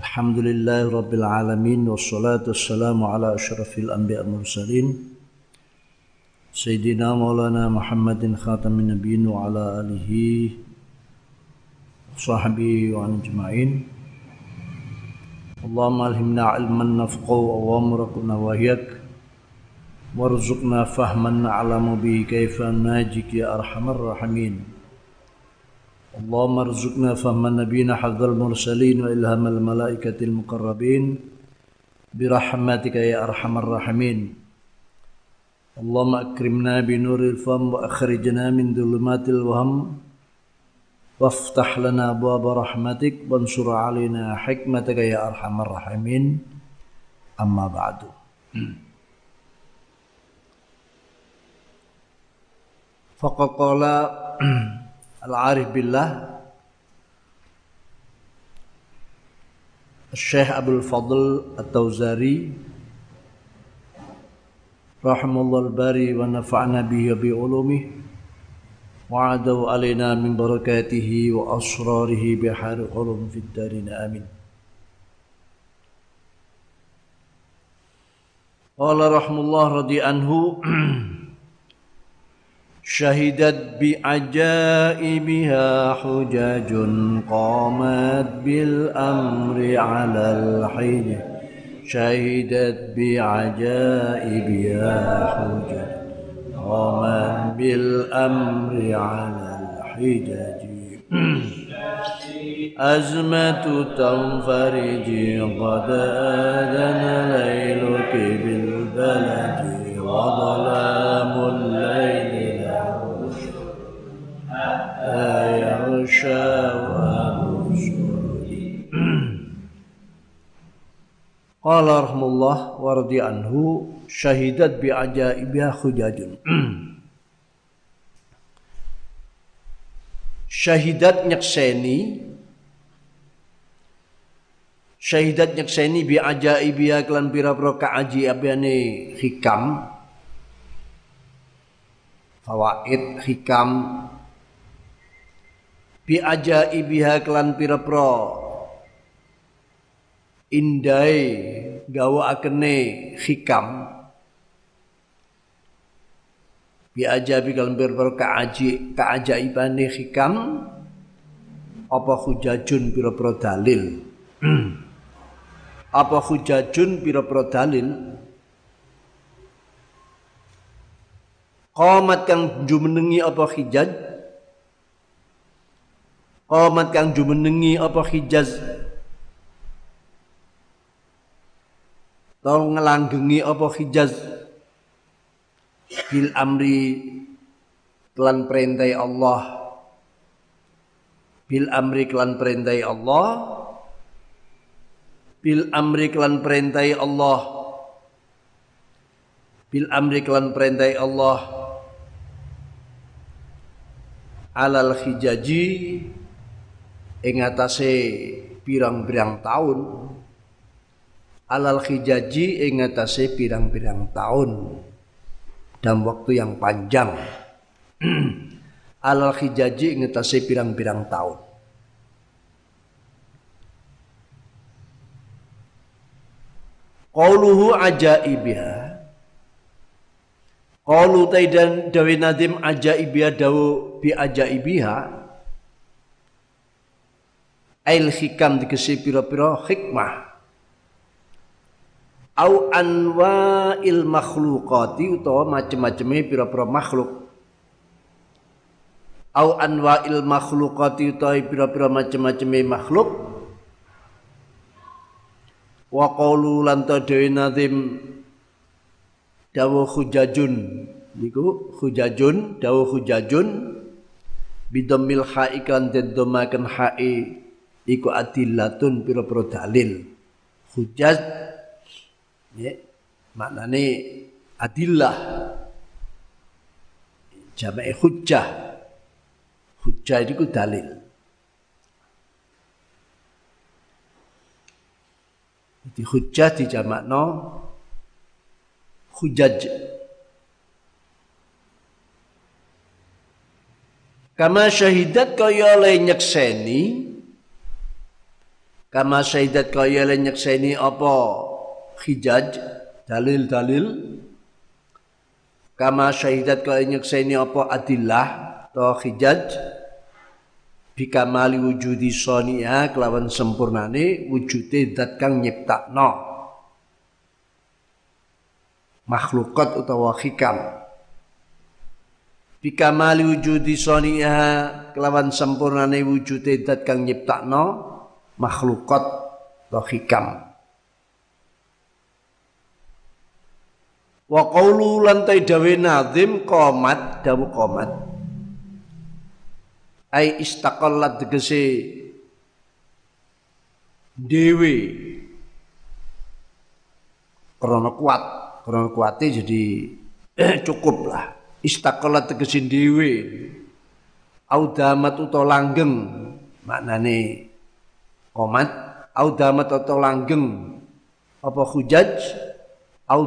الحمد لله رب العالمين والصلاة والسلام على أشرف الأنبياء المرسلين سيدنا مولانا محمد خاتم النبيين وعلى آله وصحبه وعن أجمعين. اللهم ألهمنا علما نفقه أوامرك ونواهيك وارزقنا فهما نعلم به كيف ناجيك يا أرحم الراحمين. اللهم ارزقنا فهم نبينا حفظ المرسلين وإلهام الملائكة المقربين برحمتك يا أرحم الراحمين. اللهم أكرمنا بنور الفم وأخرجنا من ظلمات الوهم وافتح لنا أبواب رحمتك وانصر علينا حكمتك يا أرحم الراحمين. أما بعد. فقد قال العارف بالله. الشيخ أبو الفضل التوزاري رحم الله الباري ونفعنا به بعلومه وعدوا علينا من بركاته وأسراره بحار علوم في الدارين. آمين. قال رحم الله رضي عنه شهدت بعجائبها حجج قامت بالأمر على الحين شهدت بعجائبها حجج قامت بالأمر على الحجج. أزمة تنفرج قد آذن ليلك بالبلد وظلام يغشى Qala rahmullah wa radhi anhu syahidat bi ajaibiha khujajun. syahidat nyakseni syahidat nyakseni bi ajaibiha kelan pira-pira kaajiabane hikam fawaid hikam bi ajaibiha kelan pira-pira. Indai gawa akene hikam. Bi ajabi kelan pira-pira kaaji kaajaibane hikam. Apa hujajun pira-pira dalil? Apa hujajun pira-pira dalil? Qamat kang jumenengi apa hijaj Qamat kang jumenengi apa Hijaz? Tau ngelanggengi apa Hijaz? Bil amri Kelan perintai Allah. Bil amri kelan perintai Allah. Bil amri kelan perintai Allah. Bil amri kelan perintai Allah. Alal hijaji ing atase pirang-pirang tahun alal khijaji ing atase pirang-pirang tahun dalam waktu yang panjang. Alal khijaji ing atase pirang-pirang tahun Qauluhu ajaibiha. Qaulu taidan dawi nadim ajaibiha dawu bi ajaibiha Ail hikam dikesi pira-pira hikmah. Au il makhlukati utawa macem-maceme pira-pira makhluk. Au il makhlukati utawa pira-pira macem-maceme makhluk. Wa qawlu lan dewi nazim dawu hujajun niku hujajun dawu hujajun bidammil ha'ikan dan domakan ha'i iku adillatun pira-pira dalil hujjat Ya, maknane adillah jamak hujjah. Hujjah itu dalil. Jadi hujjah di no hujaj. Kama syahidat kaya oleh nyekseni Kama syahidat kaya oleh nyekseni apa? Hijaj dalil-dalil. Kama syahidat kaya nyekseni apa? Adillah atau hijaj bikamali wujudi sonia kelawan sempurnane wujude dat kang nyiptakno. Makhlukat utawa hikam bikamali wujudi sonia kelawan sempurnane wujude dat kang nyiptakno makhlukat atau hikam. Wa qawlu lantai dawe nazim qomat dawu qomat ai istaqallat tegese dewe karena kuat karena kuatnya jadi cukup lah. Istaqallat tegese dewe audamat utawa langgeng maknane komat audamat utawa langgeng apa hujaj au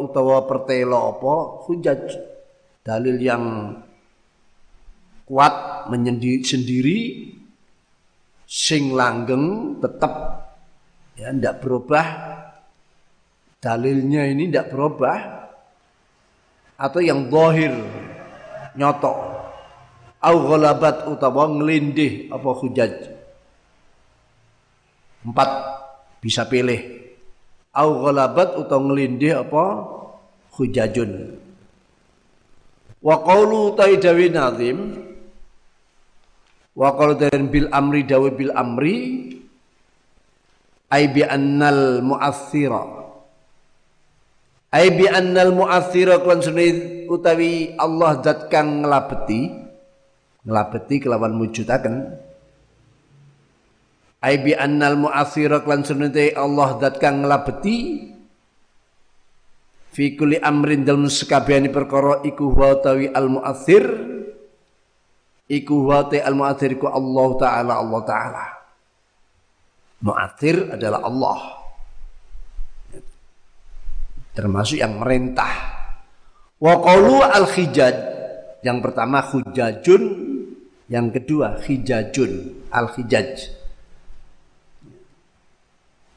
utawa pertelo apa hujaj. Dalil yang kuat menyendiri sendiri sing langgeng tetap ya ndak berubah. Dalilnya ini ndak berubah atau yang zahir nyoto au ghalabat utawa ngelindih apa hujaj empat bisa pilih. Au ghalabat utawa ngelindih apa? Hujajun. Wa qawlu taidawi nazim. Wa qala bil amri dawe bil amri. Ay bi annal mu'athira. Ay bi annal mu'athira kan utawi Allah zat kang nglabeti nglabeti kelawan mujudaken ay bi annal mu'athira kan Allah zat kang nglabeti fi kulli amrin dalem sekabehane perkara iku wa utawi al mu'athir iku wate al mu'athir ku Allah taala Allah taala. Mu'athir adalah Allah. Termasuk yang merintah. Wa qalu al khijaj yang pertama hujajun yang kedua hijajun al khijaj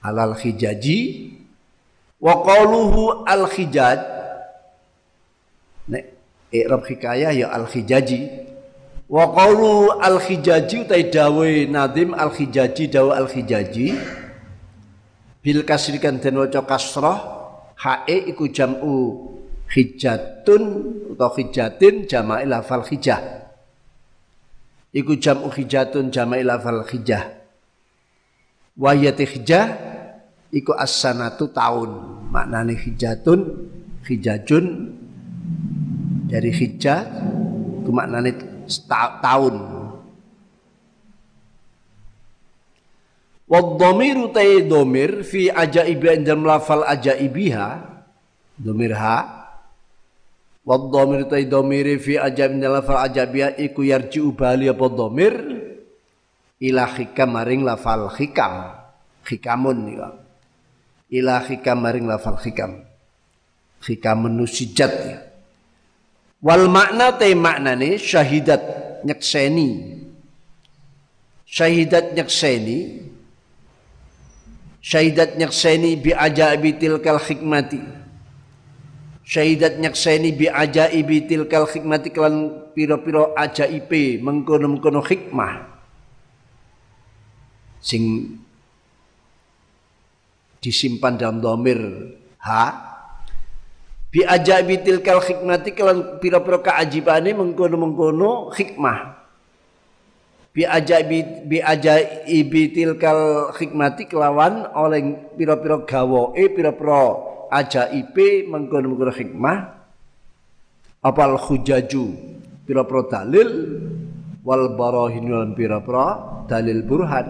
al khijaji wa qaluhu al khijaj nek i'rab hikayah ya al khijaji Wa qawlu al-khijaji utai dawe nadim al-khijaji dawe al-khijaji. Bil kasrikan den waca kasrah hae iku jam'u hijatun atau hijatin jama'i lafal hijah iku jam'u hijatun jama'i lafal hijah wayati hijah iku as-sanatu tahun maknane hijatun hijajun. Dari hijah itu maknane tahun. Wadhamiru tay domir fi ajaibi dalam lafal ajaibiha domir ha. Wadhamiru tay domir fi ajaib dalam lafal ajaibiha iku yarji ubali apa domir? Ila hikam maring lafal hikam. Hikamun ya. Ila hikam maring lafal hikam hikamun nusijat ya. Wal makna te maknane syahidat nyekseni. Syahidat nyekseni. Syahidat nyekseni bi ajaibi tilkal hikmati. Syahidat nyekseni bi ajaibi tilkal hikmati kelan piro-piro ajaibe mengkono-mengkono hikmah. Sing disimpan dalam domir ha? Bi ajabi tilkal hikmati kelan pira-pira keajibane mengkono-mengkono hikmah bi ajabi bi ajaibi tilkal hikmati kelawan oleh pira-pira gawoe pira-pira ajaibe mengkono-mengkono hikmah apal hujaju pira-pira dalil. Wal barahin lan pira-pira dalil burhan.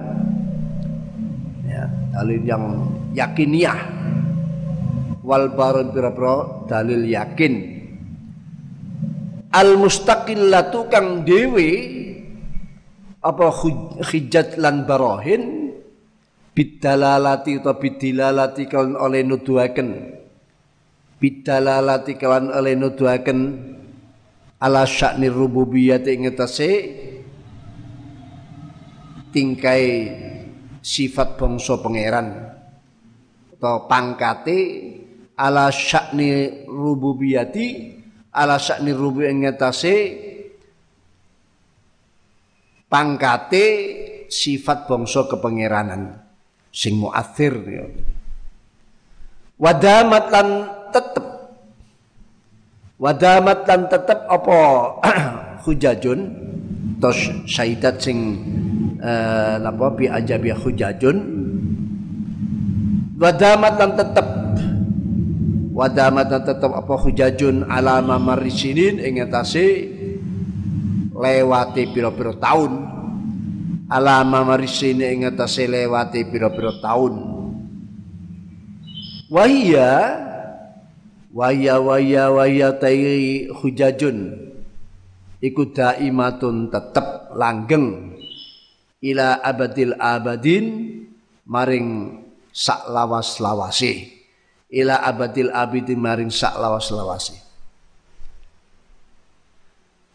Ya dalil yang yakiniah. Wal baron pira-pira dalil yakin. Al mustaqillatu kang dewi apa hujjat lan barohin bidalalati atau bidilalati kawan oleh nuduhaken. Bidalalati kawan oleh nuduhaken ala sya'ni rububiyyah ing tingkai sifat bangsa pangeran atau pangkate ala sya'ni rububiyati ala sya'ni rubu ing pangkate sifat bangsa kepangeranan sing muathir ya. Wadamat lan tetep. Wadamat lan tetep apa? Hujajun tos syaidat sing uh, apa bi ajabi hujajun wadamat lan tetep. Wadamat lan tetep apa hujajun alama marisinin ing atase lewati pira-pira taun. Alama marisinin ing atase lewati pira-pira taun. Wahia wahia wahia wahia tai hujajun. Iku daimatun tetep langgeng ila abadil abadin maring sak lawas lawase ila abadil abidin maring sak lawas lawase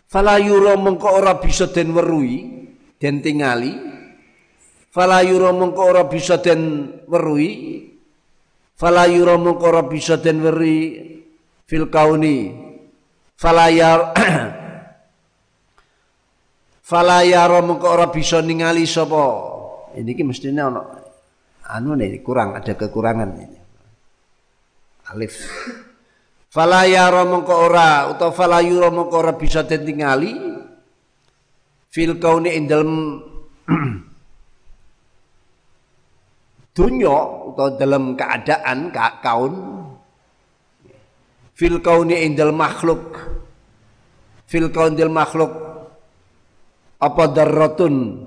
fala yura mengko ora bisa den weruhi den tingali. Fala yura mengko ora bisa den weruhi fala yura mengko ora bisa den weruhi fil kauni. Fala fala yara ora bisa ningali sapa? Ini ki mestine ana anu nih kurang ada kekurangan ini alif. Fala yara mengko ora utawa fala yura ora bisa tingali fil kauni ing dalem dunya utawa dalam keadaan kaun. Fil kauni ing dalem makhluk. Fil kaun dal makhluk. Apa darratun?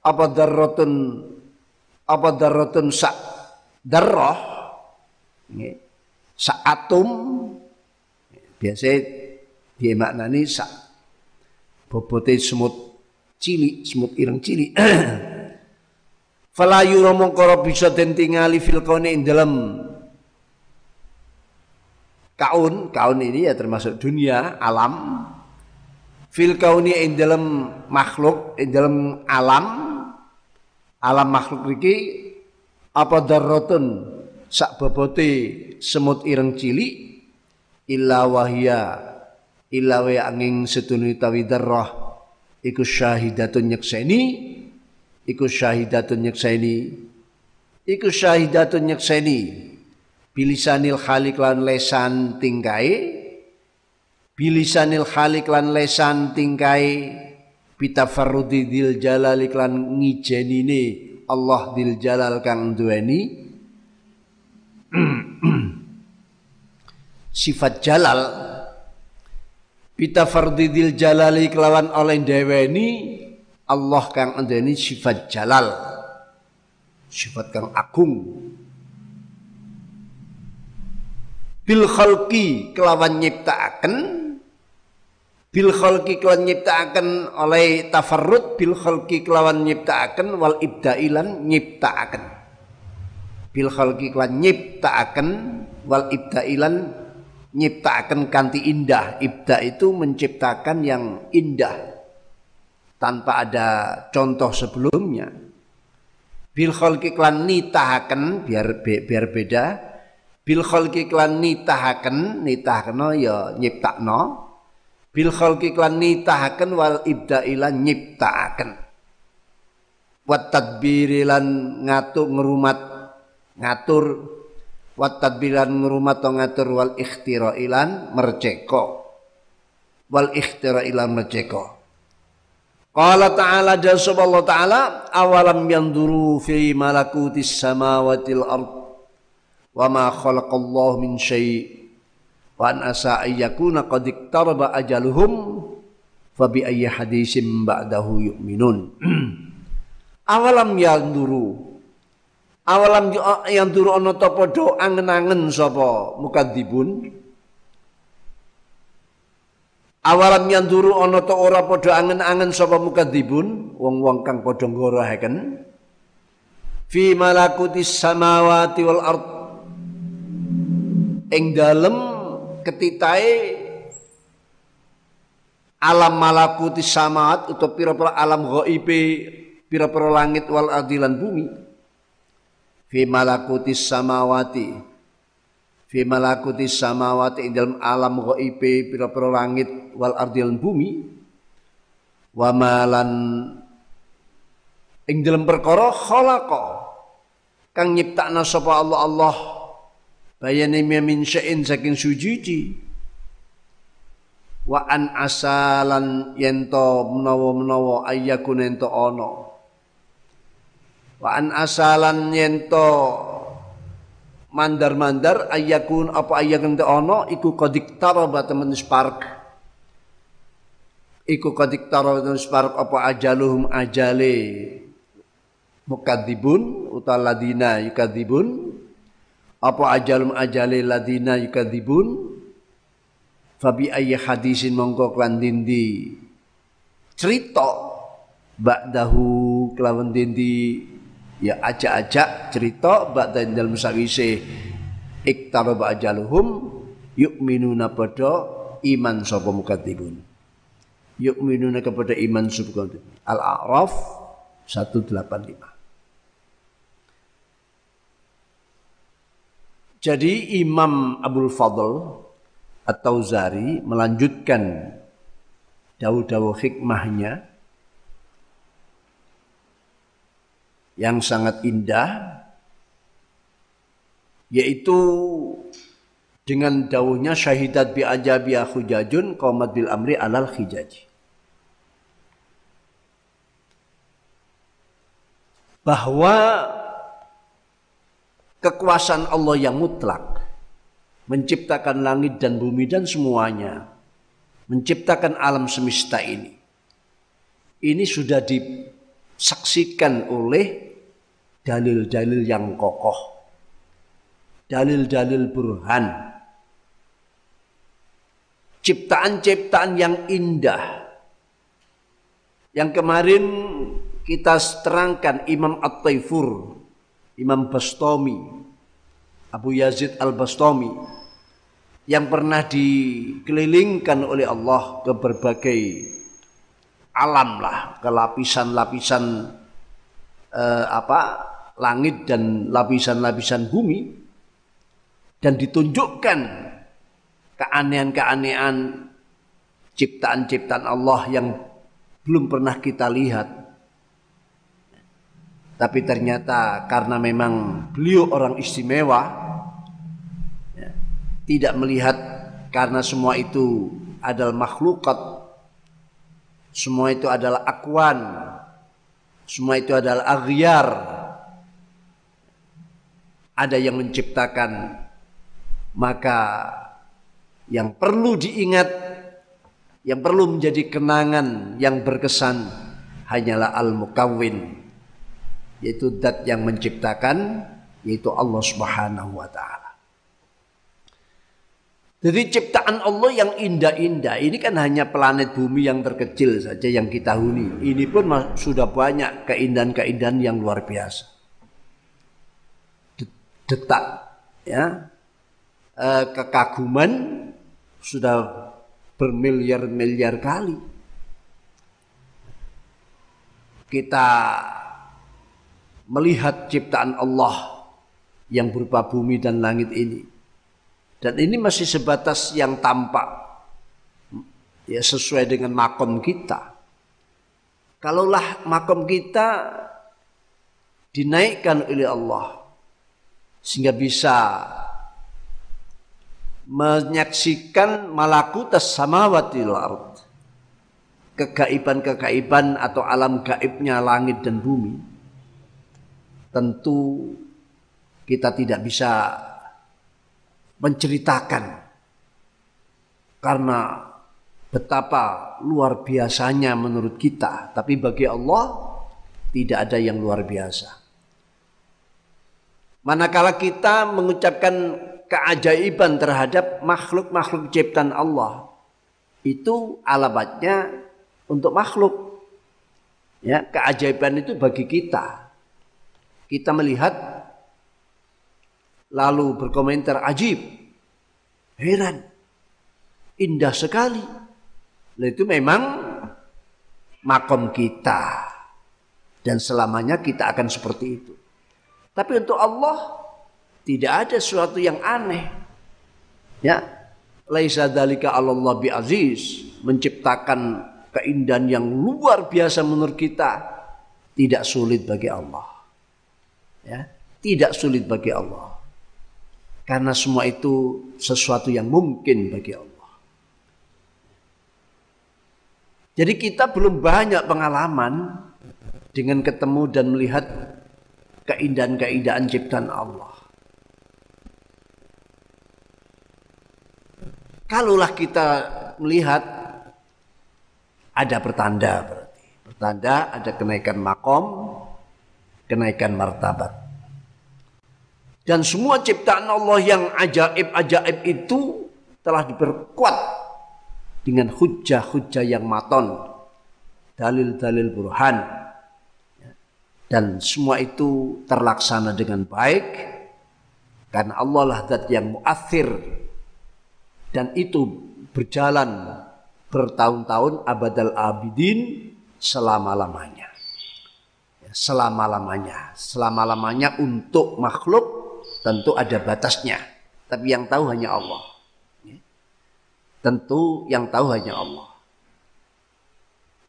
Apa darratun apa darratun sak darrah? Sak atom biasa dia maknani sak bobote semut cilik semut ireng cilik. Fala yura mongko bisa den tingali fil kauni ing dalam kaun kaun ini ya termasuk dunia alam. Fil kauni ing makhluk ing alam alam makhluk iki apa darratun? Sak bobote semut ireng cili illa wahya illa wa angin setunu tawi darrah. Iku syahidatun nyekseni iku syahidatun nyekseni iku syahidatun nyekseni. Bilisanil khaliq lan lesan tingkai bilisanil khalik lan lesan tingkai bitafarrudi dil jalal iklan ngijenine Allah dil jalal kang duweni sifat jalal. Bitafarrudi dil jalal kelawan oleh deweni Allah kang duweni sifat jalal. Sifat kang agung. Bil khalqi kelawan nyiptaaken bil khalqi kelawan nyiptaaken oleh tafarrud bil khalqi kelawan nyiptaaken wal ibdailan nyiptaaken. Bil khalqi kelawan nyiptaaken wal ibdailan nyiptaaken kanti indah. Ibda itu menciptakan yang indah tanpa ada contoh sebelumnya. Bil khalqi kelan nitahaken biar biar beda. Bil khalqi kelan nitahaken nitahno ya nyiptakno bil khalqi klan nitahaken wal ibda'i lan nyiptaaken. Wat tadbiri lan ngatur ngrumat ngatur. Wat tadbiran ngrumat ngatur wal ikhtira ilan merceko wal ikhtira ilan merceko Qala ta'ala jalla Allah ta'ala awalam yanduru fi malakutis samawati wal ard wa ma khalaqallahu min syai' wa an asa ayyakuna qad iktaraba ajaluhum fa bi ayyi hadisim ba'dahu yu'minun. Awalam yanduru Awalam yang turu ana ta padha angen-angen sapa? Mukadzibun. Awalam yang turu ana ta ora padha angen-angen sapa mukadzibun, wong-wong kang padha ngorohaken fi malakutis samawati wal ard. Ing dalem ketitae alam malakutis samawat utawa pira-pira alam ghaibe pira-pira langit wal ardilan bumi. Fi malakutis samawati fi malakutis samawati dalam alam ghaibi pira-pira langit wal ardil bumi. Wa malan ing dalam perkara khalaqa kang nyiptakna sapa Allah Allah bayane min syai'in saking sujuji wa an asalan yento menawa-menawa ayyakun ento ana. Wa an asalan yento mandar-mandar ayakun apa ayakun te ono iku kodik taraba temen spark. Iku kodik taraba temen spark apa ajaluhum ajale mukadibun uta ladina yukadibun apa ajalum ajale ladina yukadibun fabi ayyi hadisin mongko klan dindi. Cerita ba'dahu kelawan dindi. Ya ajak-ajak cerita ba'da dalam sawise iktaraba ajaluhum yu'minuna pada iman sapa mukatibun yu'minuna kepada iman sapa Al-A'raf 185 Jadi Imam Abdul Fadl atau Zari melanjutkan dawu-dawu hikmahnya yang sangat indah yaitu dengan daunnya syahidat bi ajabi khujajun qaumat bil amri alal khijaji bahwa kekuasaan Allah yang mutlak. Menciptakan langit dan bumi dan semuanya. Menciptakan alam semesta ini. Ini sudah disaksikan oleh dalil-dalil yang kokoh, dalil-dalil burhan, ciptaan-ciptaan yang indah. Yang kemarin kita terangkan Imam At-Taifur, Imam Bastomi, Abu Yazid Al-Bastomi yang pernah dikelilingkan oleh Allah ke berbagai alam lah, ke lapisan-lapisan eh, apa langit dan lapisan-lapisan bumi dan ditunjukkan keanehan-keanehan ciptaan-ciptaan Allah yang belum pernah kita lihat. Tapi ternyata karena memang beliau orang istimewa, ya, tidak melihat karena semua itu adalah makhlukat, semua itu adalah akwan, semua itu adalah aghyar, ada yang menciptakan maka yang perlu diingat yang perlu menjadi kenangan yang berkesan hanyalah al-mukawwin yaitu dat yang menciptakan yaitu Allah Subhanahu wa taala. Jadi ciptaan Allah yang indah-indah ini kan hanya planet bumi yang terkecil saja yang kita huni. Ini pun sudah banyak keindahan-keindahan yang luar biasa detak ya e, kekaguman sudah bermiliar-miliar kali kita melihat ciptaan Allah yang berupa bumi dan langit ini. Dan ini masih sebatas yang tampak ya sesuai dengan makom kita. Kalaulah makom kita dinaikkan oleh Allah sehingga bisa menyaksikan malakutas samawati ard kegaiban-kegaiban atau alam gaibnya langit dan bumi tentu kita tidak bisa menceritakan karena betapa luar biasanya menurut kita tapi bagi Allah tidak ada yang luar biasa Manakala kita mengucapkan keajaiban terhadap makhluk-makhluk ciptaan Allah, itu alamatnya untuk makhluk. Ya, keajaiban itu bagi kita. Kita melihat lalu berkomentar ajib, heran, indah sekali. Itu memang makom kita dan selamanya kita akan seperti itu. Tapi untuk Allah tidak ada sesuatu yang aneh. Ya, laisa dalika Allah bi aziz menciptakan keindahan yang luar biasa menurut kita tidak sulit bagi Allah. Ya, tidak sulit bagi Allah. Karena semua itu sesuatu yang mungkin bagi Allah. Jadi kita belum banyak pengalaman dengan ketemu dan melihat keindahan-keindahan ciptaan Allah. Kalaulah kita melihat ada pertanda berarti. Pertanda ada kenaikan makom, kenaikan martabat. Dan semua ciptaan Allah yang ajaib-ajaib itu telah diperkuat dengan hujah-hujah yang maton, dalil-dalil burhan. Dan semua itu terlaksana dengan baik karena Allah lah zat yang muathir dan itu berjalan bertahun-tahun abadal abidin selama-lamanya. Ya, selama-lamanya. Selama-lamanya untuk makhluk tentu ada batasnya. Tapi yang tahu hanya Allah. Ya. Tentu yang tahu hanya Allah.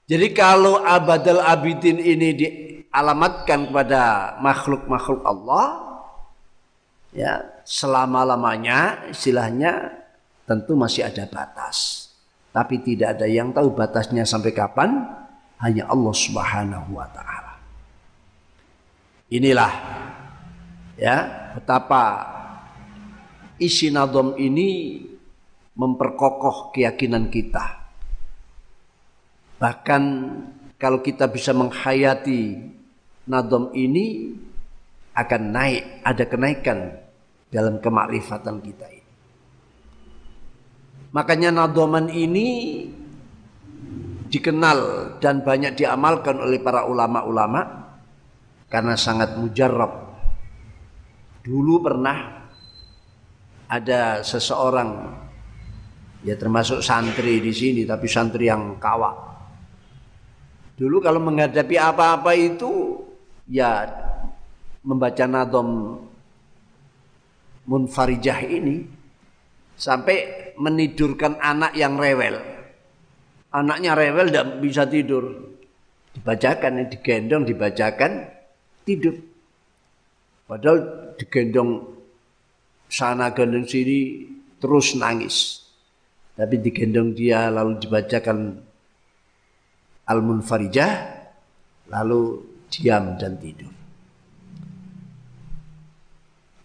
Jadi kalau abadal abidin ini dialamatkan kepada makhluk-makhluk Allah, ya selama-lamanya istilahnya tentu masih ada batas. Tapi tidak ada yang tahu batasnya sampai kapan, hanya Allah Subhanahu wa taala. Inilah ya betapa isi nadom ini memperkokoh keyakinan kita. Bahkan kalau kita bisa menghayati nadom ini akan naik, ada kenaikan dalam kemakrifatan kita ini. Makanya nadoman ini dikenal dan banyak diamalkan oleh para ulama-ulama karena sangat mujarab. Dulu pernah ada seseorang ya termasuk santri di sini tapi santri yang kawak. Dulu kalau menghadapi apa-apa itu ya membaca nadom munfarijah ini sampai menidurkan anak yang rewel. Anaknya rewel tidak bisa tidur. Dibacakan, digendong, dibacakan, tidur. Padahal digendong sana gendong sini terus nangis. Tapi digendong dia lalu dibacakan Al-Munfarijah lalu diam dan tidur.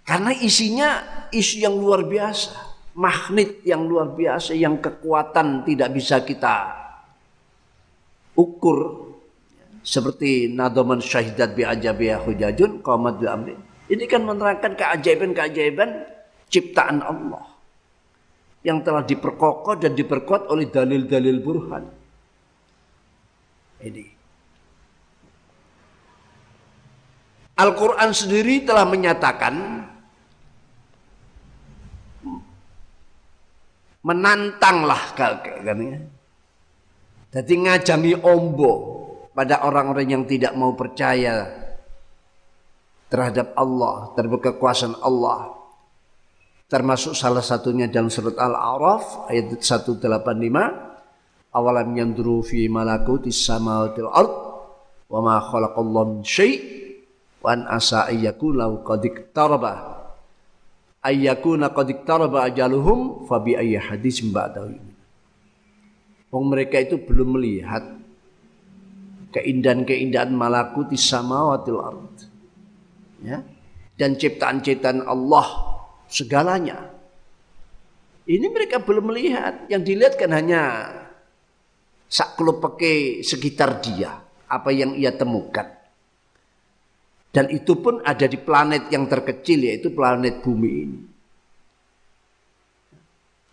Karena isinya isu yang luar biasa magnet yang luar biasa yang kekuatan tidak bisa kita ukur seperti nadoman syahidat bi ajabiya hujajun qamat bi amri. Ini kan menerangkan keajaiban-keajaiban ciptaan Allah yang telah diperkokoh dan diperkuat oleh dalil-dalil burhan. Ini. Al-Quran sendiri telah menyatakan menantanglah kan ya. Jadi ngajangi ombo pada orang-orang yang tidak mau percaya terhadap Allah, terhadap kekuasaan Allah. Termasuk salah satunya dalam surat Al-A'raf ayat 185. Awalam yanduru fi malakuti samawati wal wa ma khalaqallahu min syai' wa an asa ayyakun lau qad ayyakuna qad iktaraba ajaluhum fa bi ayyi hadis ba'dahu Wong mereka itu belum melihat keindahan-keindahan malakuti samawatil ard. Ya. Dan ciptaan-ciptaan Allah segalanya. Ini mereka belum melihat. Yang dilihat kan hanya pakai sekitar dia. Apa yang ia temukan. Dan itu pun ada di planet yang terkecil yaitu planet bumi ini.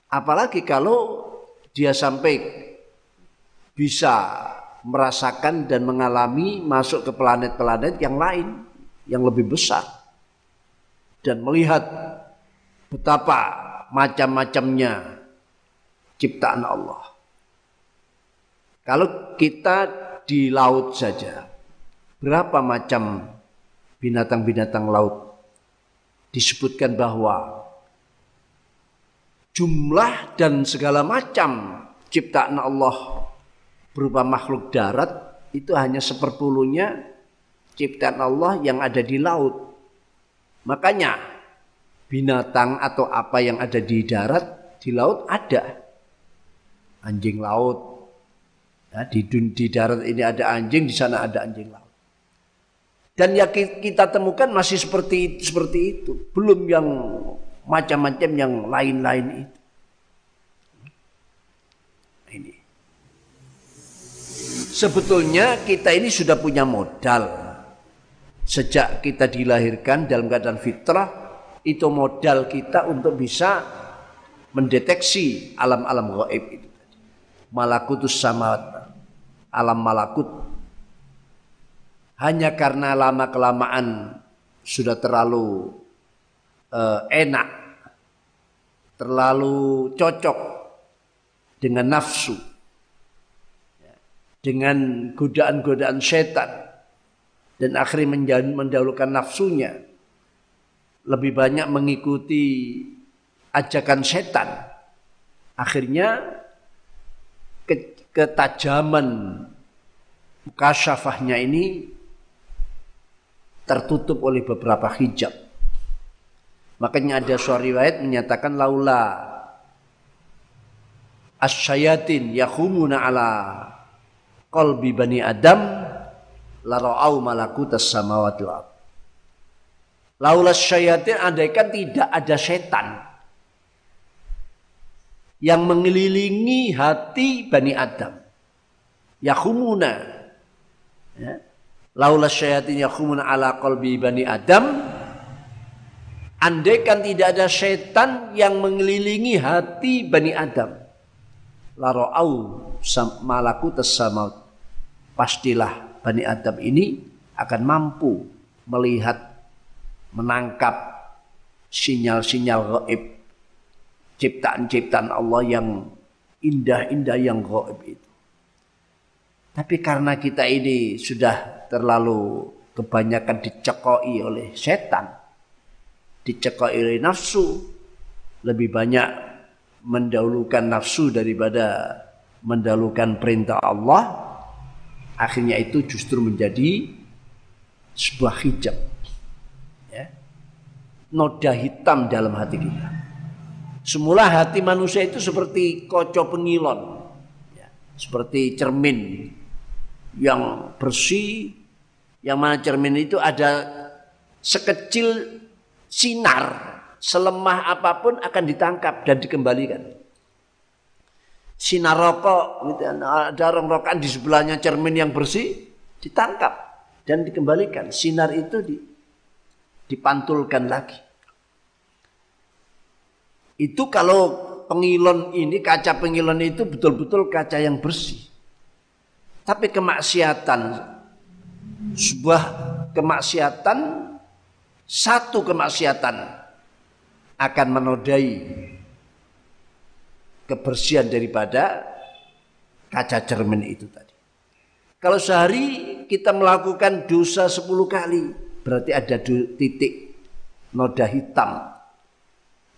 Apalagi kalau dia sampai bisa merasakan dan mengalami masuk ke planet-planet yang lain yang lebih besar dan melihat betapa macam-macamnya ciptaan Allah. Kalau kita di laut saja, berapa macam binatang-binatang laut disebutkan bahwa jumlah dan segala macam ciptaan Allah berupa makhluk darat itu hanya seperpuluhnya ciptaan Allah yang ada di laut. Makanya binatang atau apa yang ada di darat di laut ada. Anjing laut. Ya, di, di darat ini ada anjing, di sana ada anjing laut. Dan yang kita temukan masih seperti seperti itu, belum yang macam-macam yang lain-lain itu. Ini. Sebetulnya kita ini sudah punya modal. Sejak kita dilahirkan dalam keadaan fitrah, itu modal kita untuk bisa mendeteksi alam-alam gaib itu. Malakutus sama alam malakut hanya karena lama kelamaan sudah terlalu uh, enak, terlalu cocok dengan nafsu, dengan godaan-godaan setan, dan akhirnya mendahulukan nafsunya, lebih banyak mengikuti ajakan setan. Akhirnya ketajaman kasyafahnya ini tertutup oleh beberapa hijab. Makanya ada suara riwayat menyatakan laula asyayatin yakhumuna ala qalbi bani Adam la ra'au malakutas samawati wal Laula syayatin andaikan tidak ada setan yang mengelilingi hati Bani Adam. Yakhumuna. Ya laula syayatin yakhumun ala qalbi bani Adam andaikan tidak ada setan yang mengelilingi hati bani Adam larau malaku tasamaut pastilah bani Adam ini akan mampu melihat menangkap sinyal-sinyal gaib ciptaan-ciptaan Allah yang indah-indah yang gaib itu. Tapi karena kita ini sudah terlalu kebanyakan dicekoi oleh setan, dicekoi oleh nafsu, lebih banyak mendahulukan nafsu daripada mendahulukan perintah Allah, akhirnya itu justru menjadi sebuah hijab. Ya. Noda hitam dalam hati kita. Semula hati manusia itu seperti koco pengilon. Ya. Seperti cermin yang bersih, yang mana cermin itu ada sekecil sinar, selemah apa pun akan ditangkap dan dikembalikan. Sinar rokok, gitu, ada orang rokan di sebelahnya cermin yang bersih, ditangkap dan dikembalikan. Sinar itu di, dipantulkan lagi. Itu kalau pengilon ini, kaca pengilon itu betul-betul kaca yang bersih. Tapi kemaksiatan sebuah kemaksiatan satu kemaksiatan akan menodai kebersihan daripada kaca cermin itu tadi. Kalau sehari kita melakukan dosa sepuluh kali, berarti ada titik noda hitam.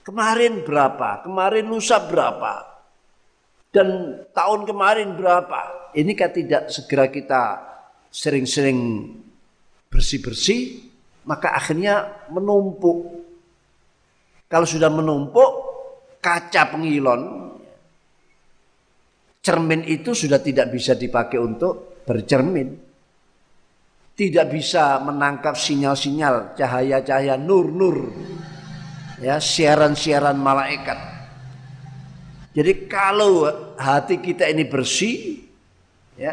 Kemarin berapa? Kemarin lusa berapa? Dan tahun kemarin berapa? Ini kan tidak segera kita sering-sering bersih-bersih, maka akhirnya menumpuk. Kalau sudah menumpuk, kaca pengilon, cermin itu sudah tidak bisa dipakai untuk bercermin. Tidak bisa menangkap sinyal-sinyal, cahaya-cahaya, nur-nur, ya siaran-siaran malaikat. Jadi kalau hati kita ini bersih, ya,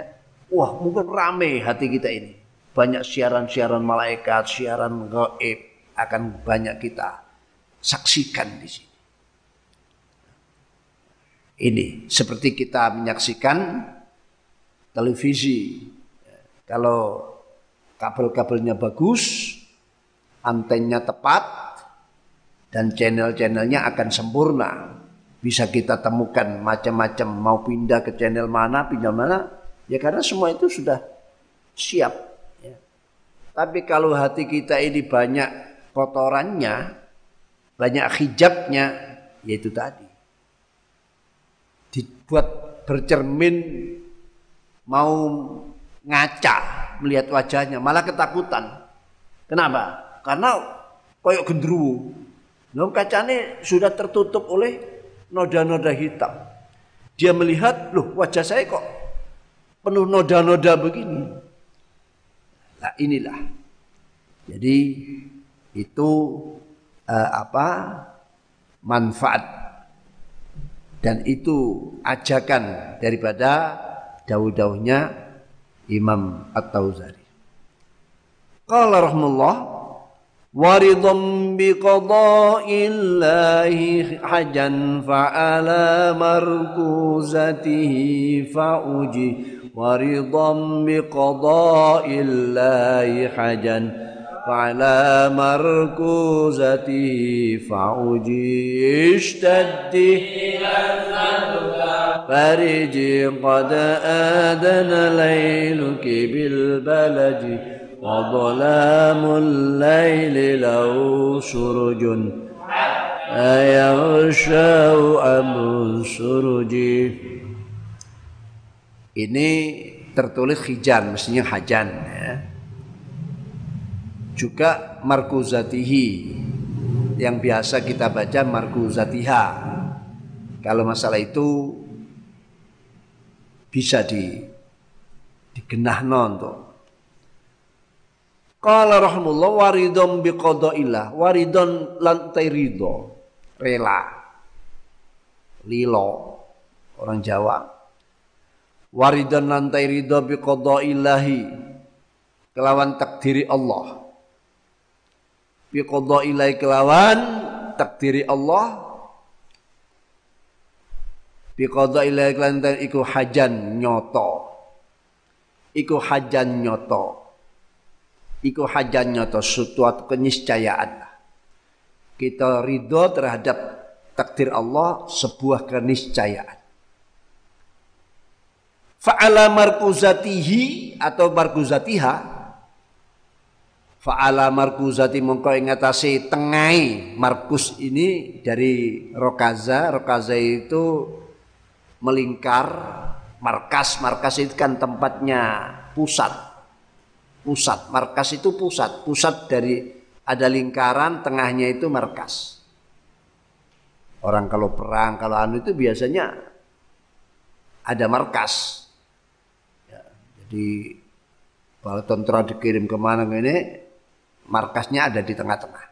wah mungkin rame hati kita ini. banyak siaran-siaran malaikat, siaran gaib akan banyak kita saksikan di sini. Ini seperti kita menyaksikan televisi. Kalau kabel-kabelnya bagus, antennya tepat, dan channel-channelnya akan sempurna. Bisa kita temukan macam-macam mau pindah ke channel mana, pindah mana, ya karena semua itu sudah siap tapi kalau hati kita ini banyak kotorannya, banyak hijabnya, yaitu tadi. Dibuat bercermin mau ngaca melihat wajahnya, malah ketakutan. Kenapa? Karena koyok gendruwo. Nah, kacanya sudah tertutup oleh noda-noda hitam. Dia melihat, loh wajah saya kok penuh noda-noda begini. Nah inilah. Jadi itu uh, apa manfaat dan itu ajakan daripada daud-dauhnya Imam At-Tauzari. Qala rahmullah waridham biqada'illahi hajan fa'ala markuzatihi fa'uji waridham biqada'illahi hajan وعلى مركوزته فعجي اشتد فرجي قد آذن ليلك بالبلد وظلام الليل له سرج أيغشى أم سرجي Ini tertulis hijan, mestinya hajan ya. Juga markuzatihi. Yang biasa kita baca markuzatiha. Kalau masalah itu bisa di digenah untuk. Qala rahimullah waridon biqadaillah. Waridon lantai ridho. Rela. Lilo. Orang Jawa. Waridan lantai ridho ilahi kelawan takdiri Allah bi ilahi kelawan takdiri Allah. Bi ilahi kelawan iku hajan nyoto. Iku hajan nyoto. Iku hajan nyoto suatu keniscayaan. Kita ridho terhadap takdir Allah sebuah keniscayaan. Fa'ala markuzatihi atau markuzatiha Fa'ala markuzati mongko ingatasi tengai markus ini dari rokaza. Rokaza itu melingkar markas. Markas itu kan tempatnya pusat. Pusat. Markas itu pusat. Pusat dari ada lingkaran tengahnya itu markas. Orang kalau perang kalau anu itu biasanya ada markas. Di bala tentara dikirim ke mana ini markasnya ada di tengah-tengah.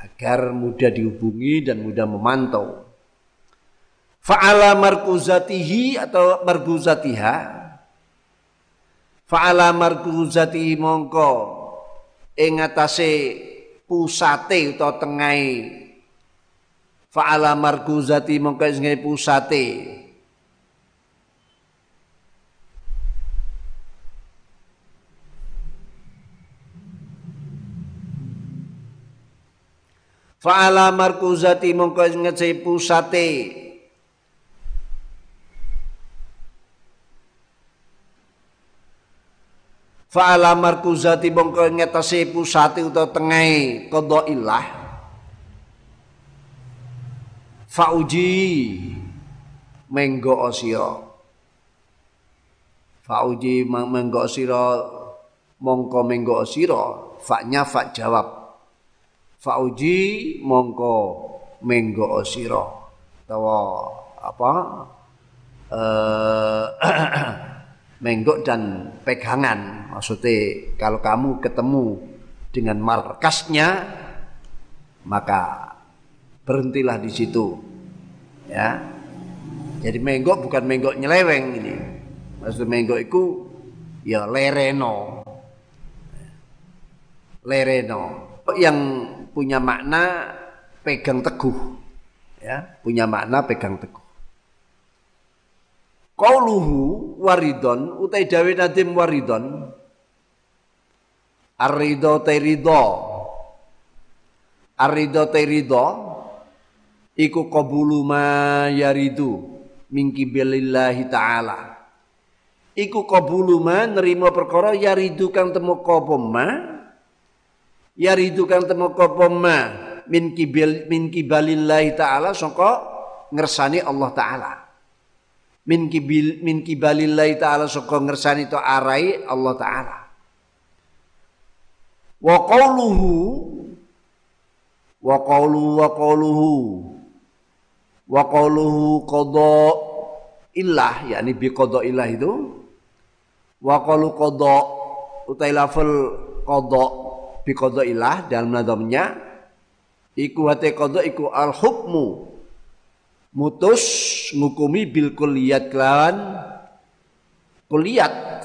Agar mudah dihubungi dan mudah memantau. Fa'ala markuzatihi atau markuzatiha? Fa'ala markuzatihi mongko. Ing atase pusate utawa tengai fa'ala markuzati mongko ing pusate Fa'ala markuzati mongko ngecei pusate. Fa'ala markuzati mongko ngetasi pusate utawa tengai qadailah Fa'uji menggo sira. Fa'uji menggo sira mongko menggo sira. Fa'nya fa jawab fauji mongko menggo sira utawa apa? Eh menggok dan pegangan. Maksudnya kalau kamu ketemu dengan markasnya maka berhentilah di situ. Ya. Jadi menggok bukan menggok nyeleweng ini. Maksud menggok itu ya lereno. Lereno. Yang punya makna pegang teguh. Ya, punya makna pegang teguh. Qauluhu waridon utai dawe nadim waridon Ar-ridho te ridho Ar-ridho te ridho Iku qabulu ma yaridu Mingki bilillahi ta'ala. Iku qabulu ma nerima perkara yaridu kang temu apa ma Yaridu kang temu apa ma min kibil min kibalillahi ta'ala sangka ngersani Allah ta'ala. Min kibil min kibalillahi taala saka ngersani to arai Allah taala. Wa qauluhu wa qauluhu wa qauluhu wa qauluhu qada illah yakni bi qada illah itu. Wa qalu qada utai lafal qada bi qada illah dalam nadamnya iku hate qada iku al hukmu mutus ngukumi bil kuliat kelawan kuliat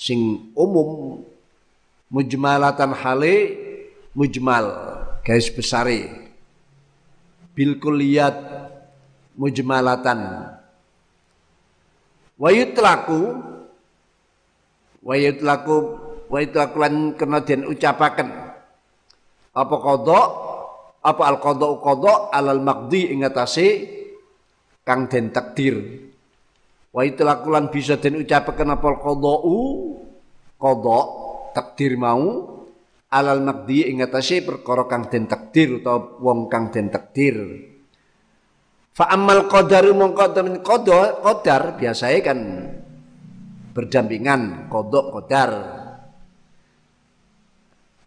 sing umum. Mujmalatan hale mujmal garis besare. Bil kuliat mujmalatan. Wayut laku wayut laku wayut laku lan kena den ucapaken. Apa kodok? Apa al kodok kodok? Alal makdi ingatasi kang den takdir. Wa itlaqulan bisa den ucapaken apa qada'u qada takdir mau. Alal makdi ing atase perkara kang den takdir utawa wong kang den takdir. Fa amal qadaru mongko temen qada qadar biasanya kan berdampingan kodok qadar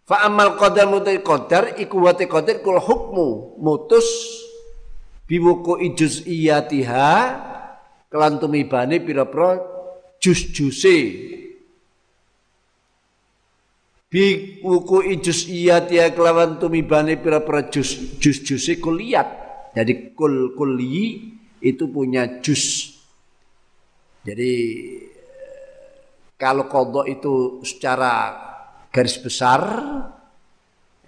fa amal qadar mutai qadar iku wate qadar kul hukmu. Mutus biwuku ijuz iyatiha kelan tumibane pira-pira jus-juse. Bi wuku ijuz iyatiha kelawan tumibane pira-pira jus jus-juse kuliat jadi kul kuli itu punya jus. Jadi kalau kodok itu secara garis besar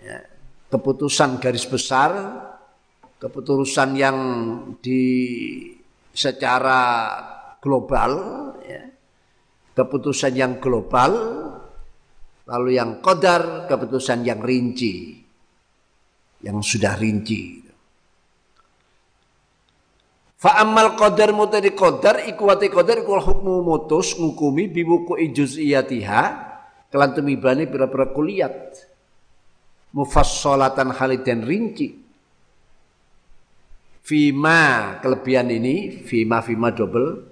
ya, keputusan garis besar keputusan yang di secara global ya. keputusan yang global lalu yang kodar keputusan yang rinci yang sudah rinci Fa amal qadar mutadi qadar iku wati qadar iku hukmu mutus ngukumi biwuku iyatiha kelan tumibane pira-pira kuliat mufassalatan haliden rinci. Fima kelebihan ini Fima Fima double.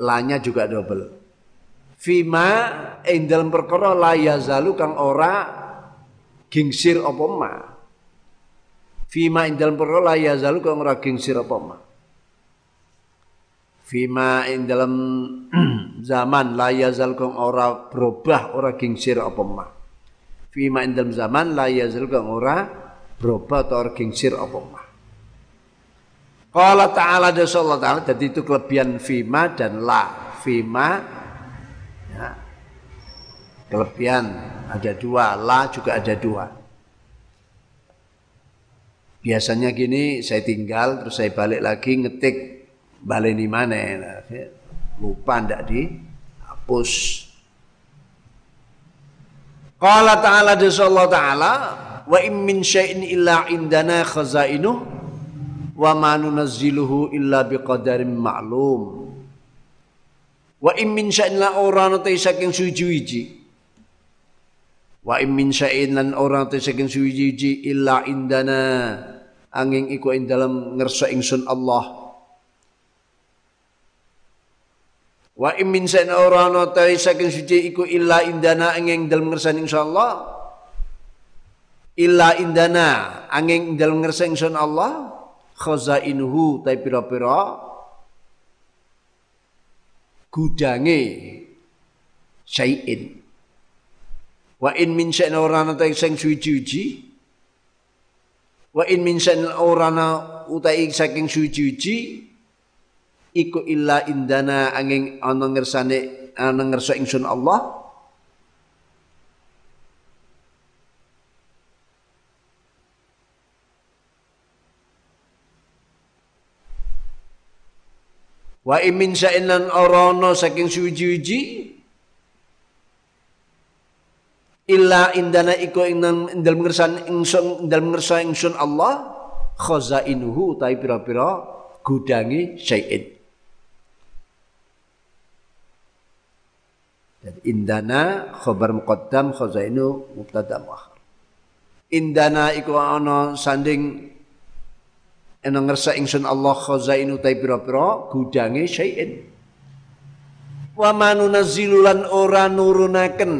Lanya juga double. Fima ing dalam perkara la yazalu kang ora gingsir apa ma. Fima ing dalam perkara la yazalu kang ora gingsir apa ma Fima ing dalam zaman la yazal kang ora berubah ora gingsir apa ma Fima ing dalam zaman la yazal kang ora berubah atau gingsir apa mah. Qala ta'ala dan Allah ta'ala jadi itu kelebihan fima dan la. Fima ya, kelebihan ada dua, la juga ada dua. Biasanya gini saya tinggal terus saya balik lagi ngetik balik di mana? Lupa ndak dihapus. Qala ta'ala dan Allah ta'ala wa in min syai'in illa indana khazainuh wa ma nunazziluhu illa biqadarin ma'lum. Wa in min syai'in la ora nate saking suci-wiji. Wa in min syai'in lan ora nate saking suci-wiji illa indana angin iku ing dalam ngersa ingsun Allah Wa in min syai'in ora nate saking suci iku illa indana angin dalam ngersa insyaallah. Illa indana angin dalam ngersa ingsun Allah khazainuhu ta pira-pira. Gudange syai'in. Wa in min syai'in orana ta sing suci-suci wa in min syai'in orana utai saking suci-suci iku illa indana angin ana ngersane ana ngerso ingsun Allah. Wa imin sa'inan orono saking suwiji-wiji illa indana iku ing dalem ngersan ingsun dalem ngersa ingsun Allah. Khazainuhu tai pira-pira gudangi syai'in Jadi indana khabar muqaddam khazainu mubtada muakhir. Indana iku ana sanding ena ngersa ingsun Allah khazainu ta pira-pira gudange syai'in. Wa manunazzilu lan ora nurunaken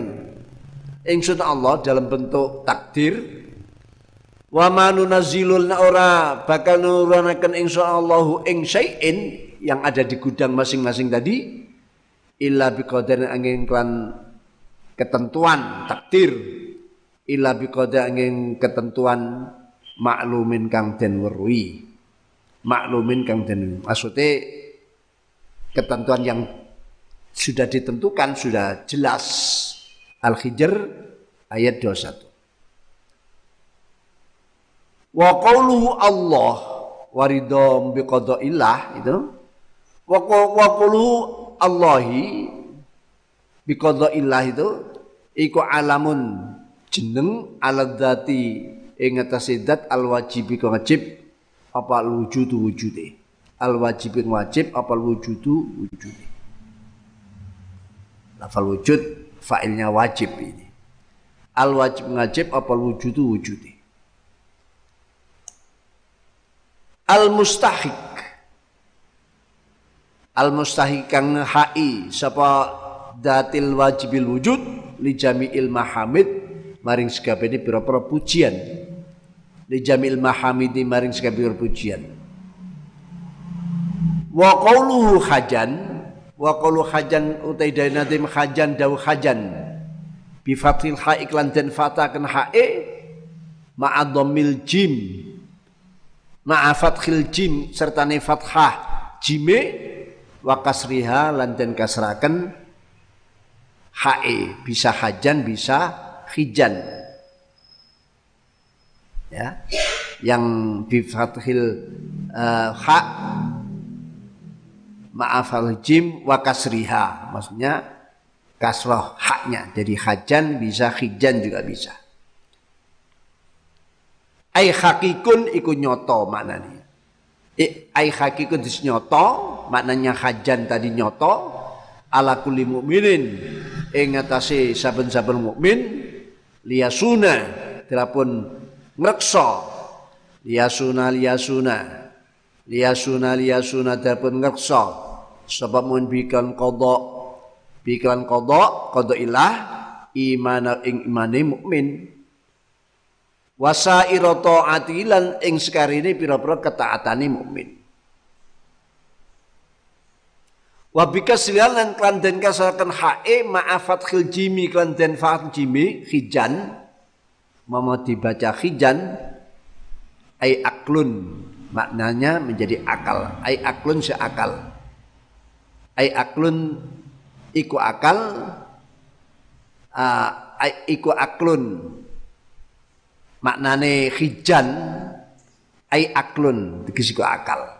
ingsun Allah dalam bentuk takdir. Wa manunazzilu lan ora bakal nurunaken ingsun Allah ing syai'in yang ada di gudang masing-masing tadi illa biqadarin angin klan ketentuan takdir. Illa biqadarin angin ketentuan maklumin kang den weruhi maklumin kang den maksudnya ketentuan yang sudah ditentukan sudah jelas. Al-Hijr ayat 21 Wa qawluhu Allah waridom biqada'illah itu. Wa qawluhu Allahi biqada'illah itu iku alamun jeneng aladati ing atase zat al wajibi wajib apa wujudu wujude? Al wajibin wajib apa wujudu wujude? Lafal wujud fa'ilnya wajib ini. Al wajib apa wujudu wujude? Al mustahik al mustahik kang hai sapa datil wajibil wujud li jami'il mahamid maring sekabehane pira-pira pujian. Li jamil mahamidi maring sekabeh pujian. Wa qawluhu hajan wa qawlu hajan utai nadim hajan dawu hajan. Bi fathil ha iklan den fatakan hae ma'a dhammil jim ma'a fathil jim serta fathah jime wa kasriha lan den kasraken hae bisa hajan bisa hijan ya yang bi fathil uh, ha maaf al jim wa kasriha. Maksudnya kasroh haknya. Jadi hajan bisa hijan juga bisa. Ai hakikun iku nyoto maknanya. Ai hakikun dis nyoto maknanya hajan tadi nyoto ala kulli mukminin ing atase saben-saben mukmin liyasuna telepon ngreksa. Liyasuna liyasuna. Liyasuna liyasuna dapun ngreksa. Sebab mun bikan kodok. Bikan kodok kodok ilah iman ing imane mukmin wasaira taati lan ing sekarine pira-pira ketaatane mukmin wa bikaslian lan klan den kasaraken hae ma'afat khil jimi klan den fat jimi hijan mau dibaca hijan ai aklun. Maknanya menjadi akal. Ai aklun seakal. Ai aklun iku akal uh, ai iku aklun. Maknane hijan ai aklun. Tegese akal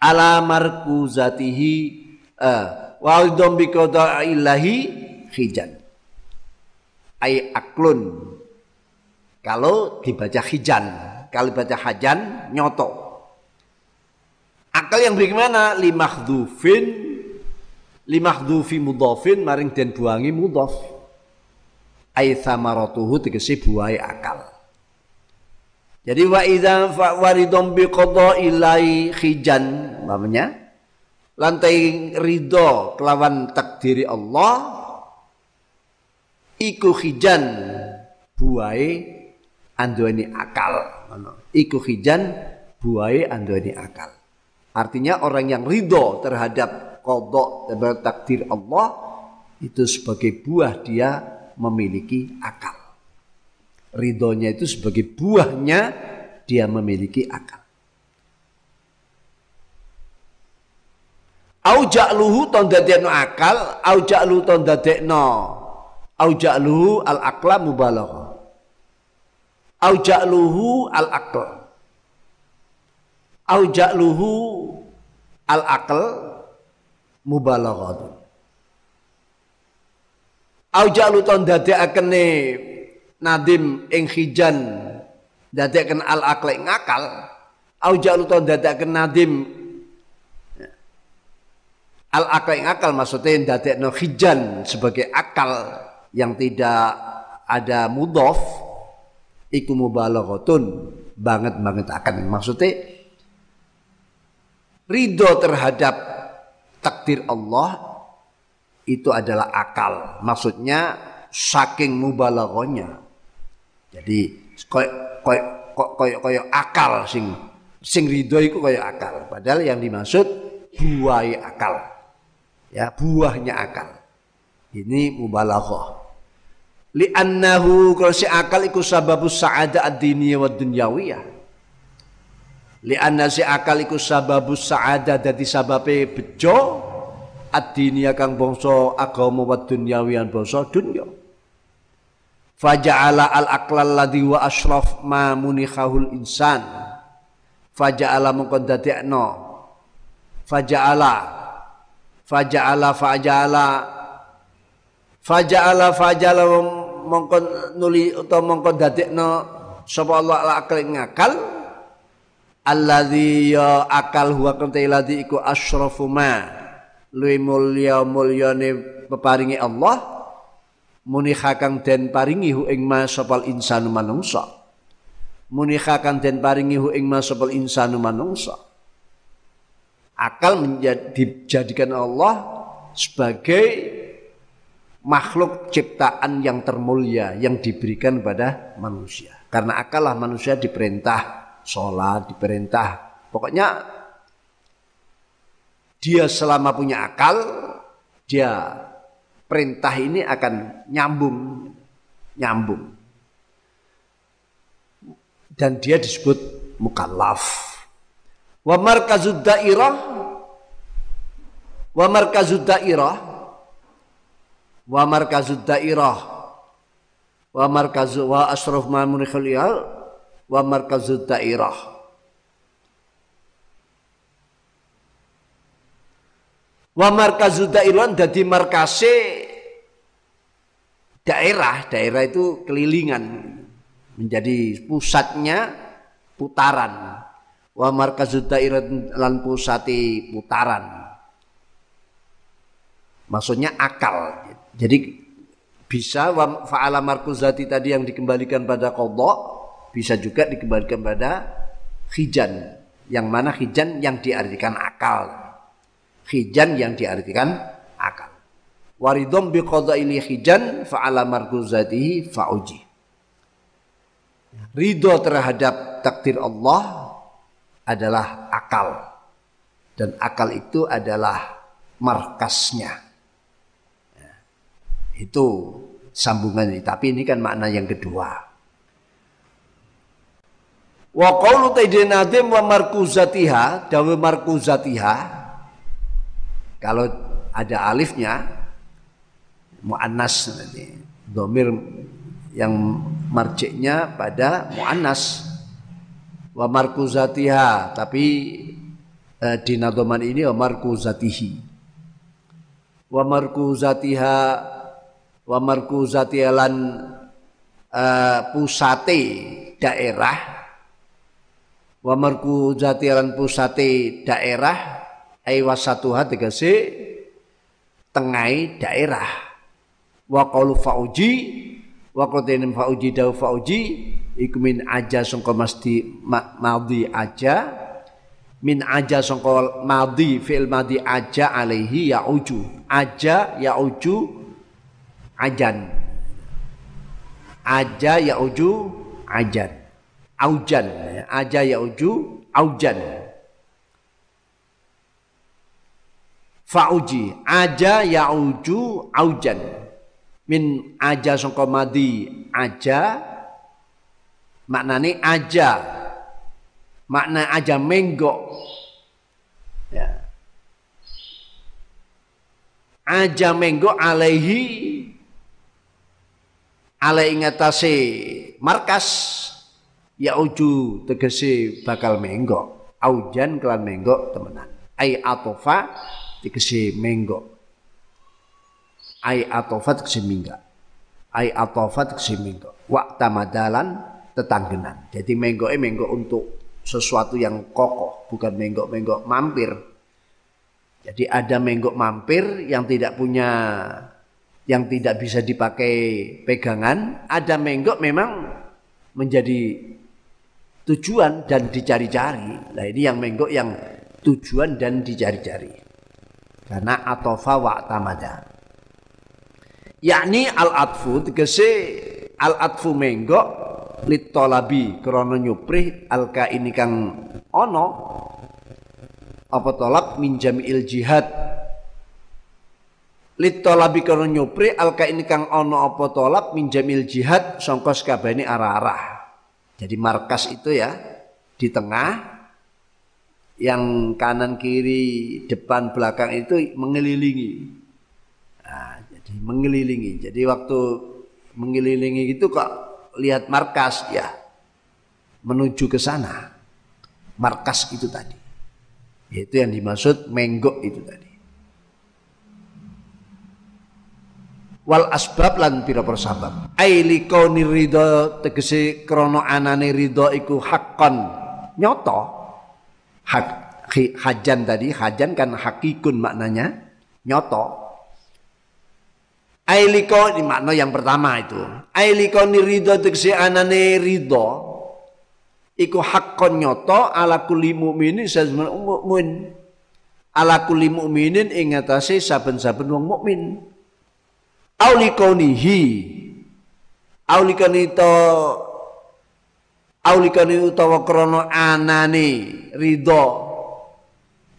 ala markuzatihi uh, wa dhambi ilahi hijan ai aklun kalau dibaca hijan, kalau dibaca hajan nyoto. Akal yang bagaimana? Limahdufin limahdhufi mudhafin maring den buangi mudhaf. Ai thamaratuhu tegese buai akal. Jadi wa idza waridom bi ilai hijan namanya lantai ridho kelawan takdiri Allah iku hijan buai anduani akal. Iku hijan buai anduani akal. Artinya orang yang ridho terhadap kodok terhadap takdir Allah itu sebagai buah dia memiliki akal ridhonya itu sebagai buahnya dia memiliki akal. Au ja'luhu ton dadekno akal au ja'lu ton dadekno au ja'luhu al aqla mubalaghah au ja'luhu al aql au ja'luhu al aql mubalaghah au ja'lu ton nadim ing hijan dadekken al aql ing akal au ja'lu ton dadekken nadim. Al akal ing akal maksudnya dadekno hijan sebagai akal yang tidak ada mudof iku mubalaghatun banget banget akan. Maksudnya ridho terhadap takdir Allah itu adalah akal. Maksudnya saking mubalaghahnya jadi koy koy koy koy akal sing sing ridho iku koyo akal. Padahal yang dimaksud buai akal. Ya buahnya akal. Ini mubalaghah. Li'annahu kalau si akal iku sababus sa'adah ad-diniyah wa dunyawiyah. Li'anna si akal iku sababus sa'adah dadi sababe bejo ad-diniyah kang bangsa agama wa dunyawiyan bangsa dunya faja'ala al-aqlal ladhi wa ashraf ma munikhahul insan. Faja'ala mongko dadekno faja'ala. Faja'ala faja'ala. Faja'ala faja'ala mongko nuli utawa mongko dadekno sapa Allah ala akal ngakal? Alladzi ya akal huwa kante ladzi iku asyrafu ma. Luwi mulya mulyane peparingi Allah munikha kang den paringi hu ing ma sapal insanu manungsa munikha kang den paringi hu ing ma sapal insanu manungsa akal menjadi dijadikan Allah sebagai makhluk ciptaan yang termulia yang diberikan pada manusia. Karena akalah manusia diperintah sholat, diperintah. Pokoknya dia selama punya akal, dia perintah ini akan nyambung, nyambung. Dan dia disebut mukallaf. Wa markazud dairah wa markazud dairah wa markazud dairah wa markazu wa asraf khaliyal wa markazud dairah wa markazud dairah dadi markase daerah. Daerah itu kelilingan menjadi pusatnya putaran. Wa markazud dairah lan pusati putaran. Maksudnya akal. Jadi bisa fa'ala markuzati tadi yang dikembalikan pada kodok bisa juga dikembalikan pada hijan yang mana hijan yang diartikan akal hijan yang diartikan akal waridom bi ini hijan fa'ala markuzati fa'uji ridho terhadap takdir Allah adalah akal dan akal itu adalah markasnya itu sambungan ini. Tapi ini kan makna yang kedua. Wa qawlu tajdinadim wa markuzatiha, dawe markuzatiha. Kalau ada alifnya muannas nanti. Domir yang marjiknya pada muannas. Wa markuzatiha tapi eh, di nadoman ini wa markuzatihi. Wa markuzatiha wa markuzati lan uh, pusate daerah. Wa markuzati lan pusate daerah ai wasatuha tegese tengai daerah. Wa qaulu fauji wa qaulin fauji dau fauji iku min aja sangka mesti madhi aja. Min aja sangka madhi fil madhi aja alaihi ya uju. Aja ya uju ajan. Aja ya uju ajan. Aujan. Aja ya uju aujan fauji. Aja ya uju aujan. Min aja sangka madi. Aja. Maknane aja. Makna aja menggok. Ya. Aja menggo alaihi. Alai ingatase markas. Ya uju tegese bakal menggo aujan kelan menggo temenan. Ai atofa tegese menggo ai atofa tegese mingga ai atofa tegese menggo waktu madalan tetanggenan jadi menggo eh menggo untuk sesuatu yang kokoh, bukan menggok-menggok mampir. Jadi ada menggok mampir yang tidak punya yang tidak bisa dipakai pegangan, ada menggok memang menjadi tujuan dan dicari-cari. Nah ini yang menggok yang tujuan dan dicari-cari. Karena atofa wa tamada. Yakni al-atfu tegese al-atfu menggok litolabi krana nyuprih alka ini kang ono apa tolak min jami'il jihad litolabi krana nyuprih alka ini kang ono apa tolak min jamil jihad sangka sakabehane arah-arah jadi markas itu ya di tengah yang kanan kiri depan belakang itu mengelilingi. Nah, jadi mengelilingi. Jadi waktu mengelilingi itu kok lihat markas ya. Menuju ke sana. Markas itu tadi. Itu yang dimaksud menggok itu tadi. Wal asbab lan pira persabab aili kauni ridho tegese krana anane ridho iku hakon nyoto hak hajan tadi hajan kan hakikun maknanya nyoto Ailiko ini makna yang pertama itu. Ailiko ni ridho tegese anane ridho. Iku hakon nyoto ala kulli mukminin saben mukmin. Ala kulli mukminin ing atase saben-saben wong mukmin. Aulikonihi. Aulikoni to Aulikoni utawa krana anane ridho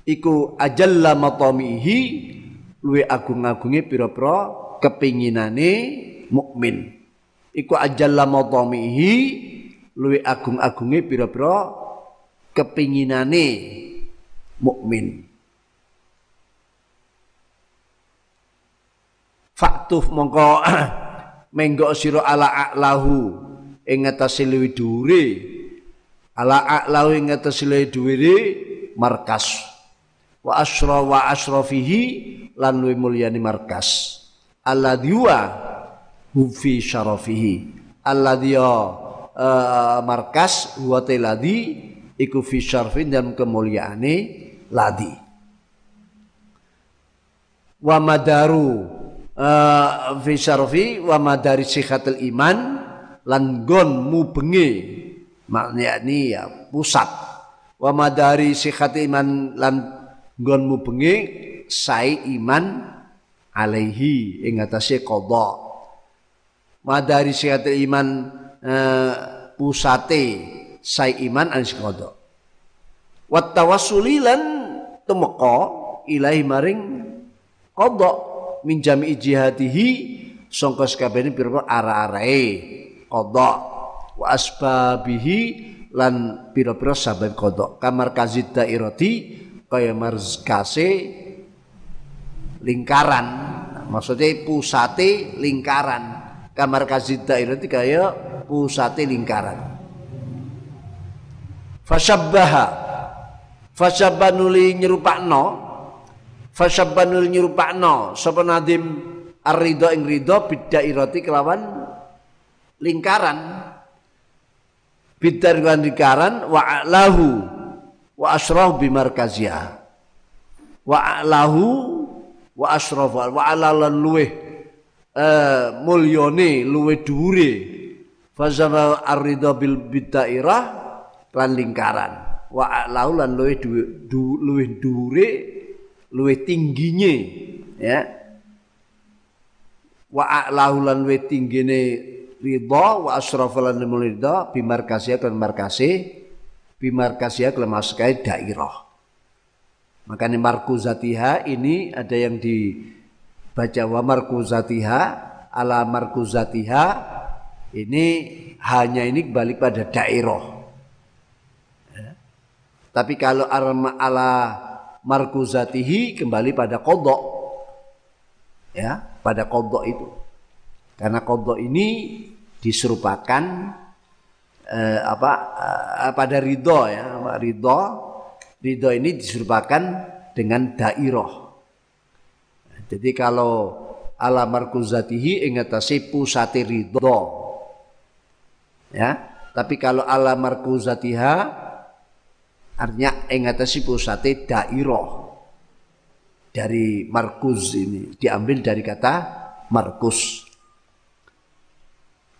iku ajalla matamihi luwe agung-agunge pira-pira kepinginane mukmin. Iku ajalla madamihi luwi agung-agunge pira-pira kepinginane mukmin. Faktuf mongko menggo sira ala a'lahu ing ngatasi luwi dhuwure. Ala a'lahu ing ngatasi luwi dhuwure markas. Wa asra wa asrafihi lan luwi mulyani markas. Alladhi huwa fi syarafihi. Alladhi uh, markas huwa teladi iku fi syarfin dan kemuliaane ladi. Wa madaru uh, fi syarfi wa madari sikhatul iman lan gon mubengi. Ini ya pusat. Wa madari sikhatul iman lan gon mubengi sai iman alaihi ing atase qada madari sihatul iman uh, pusate sai iman anis qada wa tawassuli tumeka ilahi maring qada min jami'i jihatihi sangka sakabehane pira ara-arae qada wa asbabihi lan pira-pira sabab qada kamar kazid dairati kaya markase lingkaran. Maksudnya pusate lingkaran. Kamar kasih daerah itu kayak pusate lingkaran. Fasyabbaha fasyabbanuli nyerupakno. Fasyabbanuli nyerupakno. Sapa nadim? Ar-ridha ing ridha bidairati kelawan lingkaran. Bidar lingkaran wa a'lahu wa asrah bimarkaziyah wa a'lahu wa asrafal wa alalan luweh uh, mulyane luweh dhuwure. Fazama arida bil bidairah lan lingkaran. Wa alau lan luweh du, luweh dhuwure luweh tingginye ya. Wa alau lan luweh tinggine ridha wa asrafal lan ridha bimarkasiyah kan markase bimarkasiyah kan maskai dairah Makanya markuzatiha ini ada yang dibaca wa markuzatiha ala markuzatiha ini hanya ini kembali pada daerah. Ya. Tapi kalau ala markuzatihi kembali pada kodok. ya pada kodok itu karena kodok ini diserupakan eh, apa eh, pada ridho ya ridho. Ridho ini diserupakan dengan dairoh. Jadi kalau ala markuzatihi ingatasi pusati ridho. Ya tapi kalau ala markuzatiha artinya ingatasi pusati dairoh. Dari markuz ini diambil dari kata markus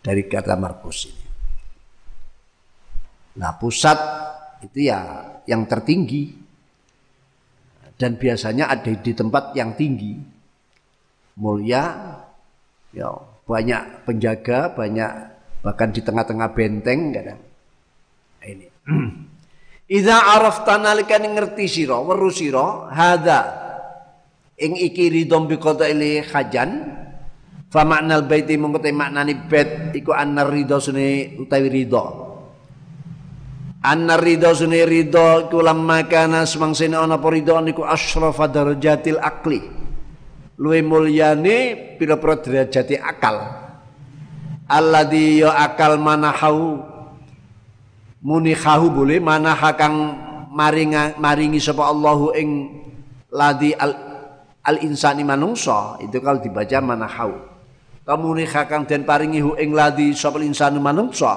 dari kata markus ini. Nah pusat itu ya yang tertinggi. Dan biasanya ada di tempat yang tinggi. Mulia ya banyak penjaga banyak bahkan di tengah-tengah benteng kadang ini. Iza arafta nalika ngerti sira weru hadza. Ing iki ridhom bi ili hajan fa maknal baiti mongko te maknani bait iku annar ridho sune utawi ridho annar ridho sune ridho iku lamma kana semangsane ana apa ridho niku asyrafa darajatil akli luwe mulyane pira-pira derajati akal. Alladhi ya akal manahau munihahu boleh manaha kang maringa maringi sapa Allahu ing ladi al al insani manungsa. Itu kalau dibaca manahau kamu nikahkan dan paringi hu ing ladi sapa insanu manungsa?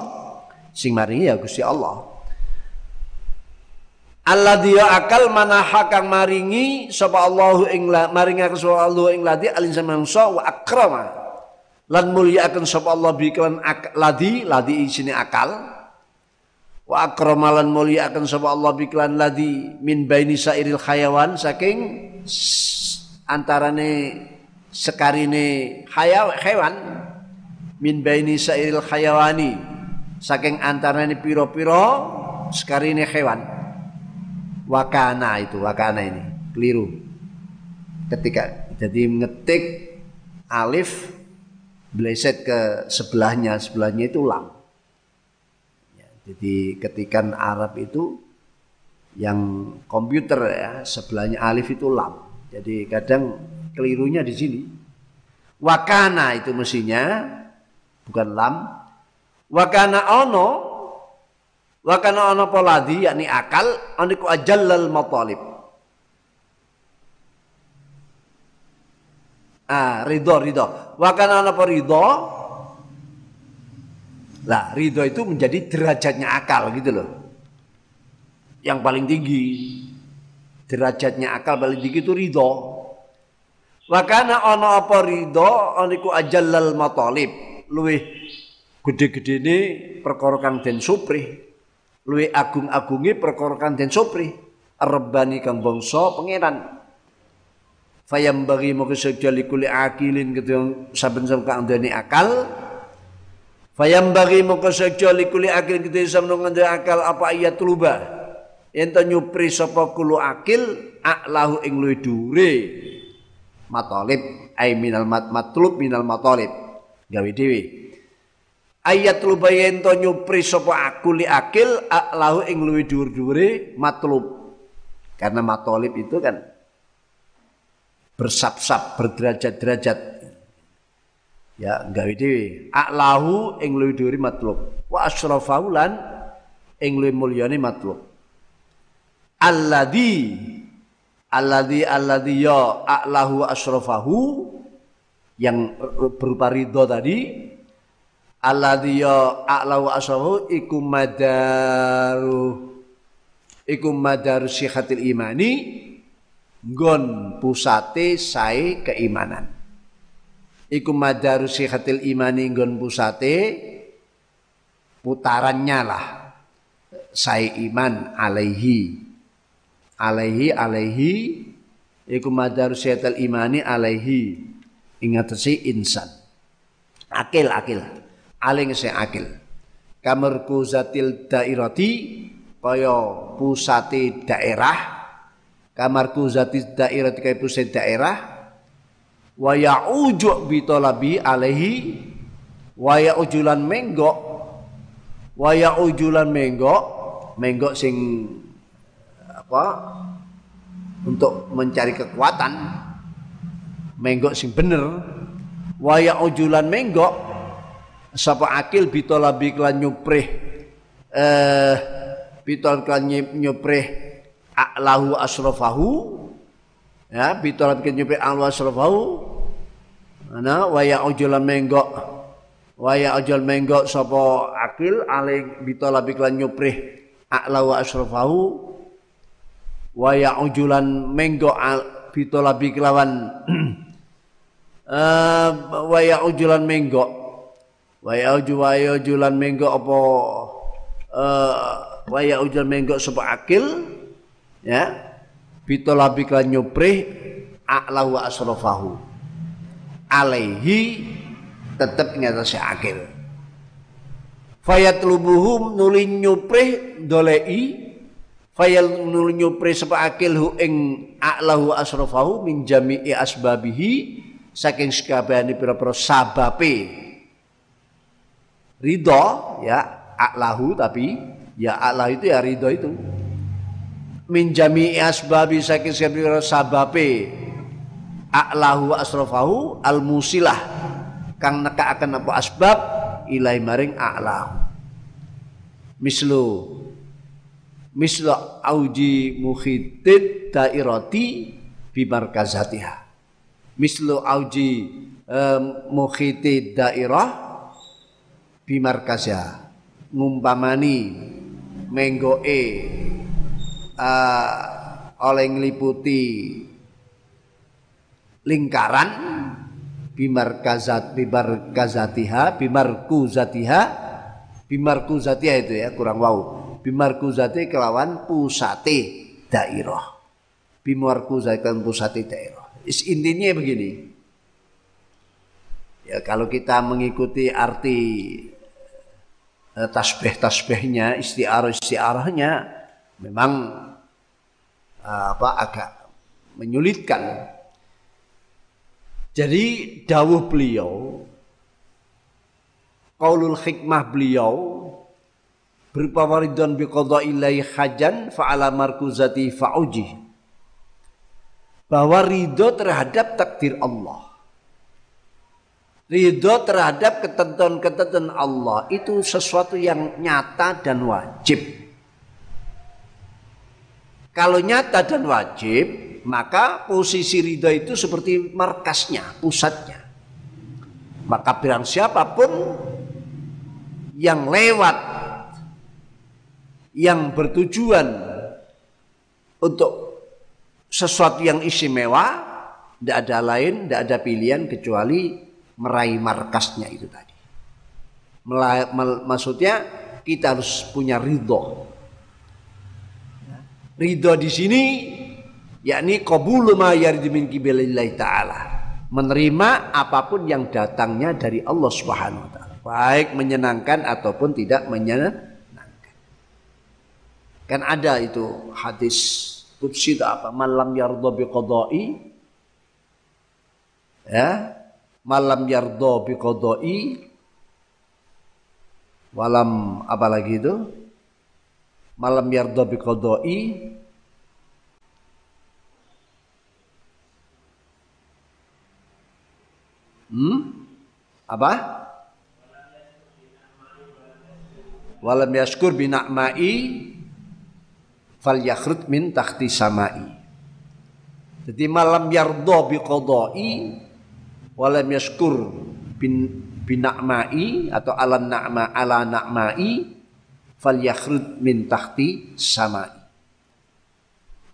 Sing maringi ya Gusti Allah. Alladhi ya akal manaha kang maringi sapa Allahu ing maringi sapa Allah ing ladi al insan manungsa wa akrama. Lan mulia akan sapa Allah bi ladi ladi isine akal. Wa akrama lan akan sapa Allah bi ladi min baini sairil khayawan saking antarane sekarine hayaw hewan min baini sairil hayawani saking antarane piro-piro sekarine hewan. Wakana itu wakana ini keliru. Ketika jadi ngetik alif bleset ke sebelahnya sebelahnya itu lam. Ya, jadi ketikan Arab itu yang komputer ya sebelahnya alif itu lam. Jadi kadang kelirunya di sini. Wakana itu mestinya bukan lam. Wakana ono wakana ono poladi yakni akal oniku ajallal matalib. Ah, ridho ridho. Wakana ono po ridho. Lah, ridho itu menjadi derajatnya akal gitu loh. Yang paling tinggi derajatnya akal paling tinggi itu ridho Wakana ono apa ridho oniku ajallal matalib. Luwih gede-gede ini perkara kang den suprih. Luwih agung-agungi perkara kang den suprih. Rebani kang bangsa pangeran. Fayam bagi mau kesejali kuli akilin gitu saben-saben kang akal. Fayam bagi mau kesejali kuli akilin gitu saben akal apa ayat luba ento nyupri sapa kulo akil aklahu ing luwih dhuwure matalib ai minal mat matlub minal matalib gawe dhewe. Ayat lubaye ento nyupri sapa akuli akil aklahu ing luwih dhuwur-dhuwure matlub. Karena matalib itu kan bersap-sap berderajat-derajat. Ya gawe dhewe. Aklahu ing luwih dhuwure matlub. Wa asrafahu lan ing luwih mulyane matlub. Alladhi alladhi alladhi ya a'lahu asrafahu yang berupa ridho tadi. Alladhi ya a'lahu asrafahu iku madaru iku madaru sihatil imani gon pusate sae keimanan. Iku madaru sihatil imani gon pusate putarannya lah sae iman alaihi alaihi alaihi. Iku madar syaital imani alaihi. Ingatasi insan. Akil akil. Aling se akil. Kamarku zatil dairati kaya pusati daerah. Kamarku zatil dairati kaya pusat daerah. Wa ya'uju bi talabi alaihi. Wa ya'ujulan menggok. Wa ya'ujulan menggok. Menggok sing apa? Untuk mencari kekuatan. Menggok sing bener. Waya ujulan menggok. Sapa akil bitolabi klan nyuprih eh bitol klan nyuprih a'lahu asrafahu ya bitol klan nyuprih a'lahu asrafahu ana waya ujulan menggok. Waya ujul menggok sapa akil ale bitolabi klan nyuprih a'lahu asrafahu waya ujulan menggok bitolabi kelawan. Waya ujulan menggok Waya uju waya ujulan menggo apa uh, waya ujulan menggo sapa akil ya. Bitolabi kan nyuprih a'la wa asrafahu. Alaihi tetep ngatasi akil. Fayatlubuhum nulin nyuprih dolei fayal nulin nyuprih sapa akil hu ing a'lahu asrafahu min jami'i asbabihi saking sekabehane pira-pira sababe. Ridho ya aklahu tapi ya aklah itu ya ridho itu. Min jami'i asbabi saking sebira sababe. Aklahu asrafahu al musilah kang neka akan apa asbab ilai maring aklahu mislu mislu auji mukhitid dairati bi markazatiha. Mislu auji um, mukhitid dairah bimarkaza ngumpamani menggoe uh, oleh ngeliputi lingkaran bimarkazat bimarkazatiha bimarkuzatiha bimarkuzatiha itu ya kurang wow bimarkuzati kelawan pusate dairah. Bimarkuzati kelawan pusate dairah. Intinya begini. Ya kalau kita mengikuti arti Eh, tasbih-tasbihnya, istiarah-istiarahnya memang eh, apa agak menyulitkan. Jadi dawuh beliau qaulul hikmah beliau berupa waridon bi qada'illahi hajan fa'ala markuzati fa'uji bahwa ridho terhadap takdir Allah Ridho terhadap ketentuan-ketentuan Allah itu sesuatu yang nyata dan wajib. Kalau nyata dan wajib, maka posisi ridho itu seperti markasnya, pusatnya. Maka bilang siapa pun yang lewat, yang bertujuan untuk sesuatu yang istimewa, tidak ada lain, tidak ada pilihan kecuali meraih markasnya itu tadi. maksudnya kita harus punya ridho. Ridho di sini yakni qabulu ma yaridu min taala. Menerima apa pun yang datangnya dari Allah Subhanahu wa taala. Baik menyenangkan ataupun tidak menyenangkan. Kan ada itu hadis qudsi apa? Malam yardha biqada'i ya? Malam yardo bi qadai walam apa lagi itu? Malam yardo bi qadai hmm? Apa? Walam yaskur bi na'mai fal yakhrut min tahti samai. Jadi malam yardo bi qadai walam yaskur bin binakmai atau ala na'ma ala na'mai fal yakhrud min tahti samai.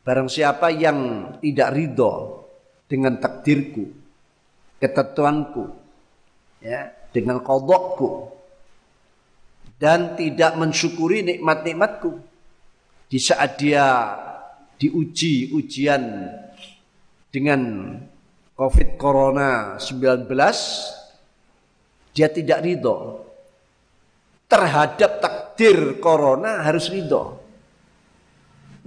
Barang siapa yang tidak ridho dengan takdirku ketentuanku ya dengan kodokku dan tidak mensyukuri nikmat-nikmatku di saat dia diuji ujian dengan Covid Corona 19 dia tidak ridho. Terhadap takdir Corona harus ridho.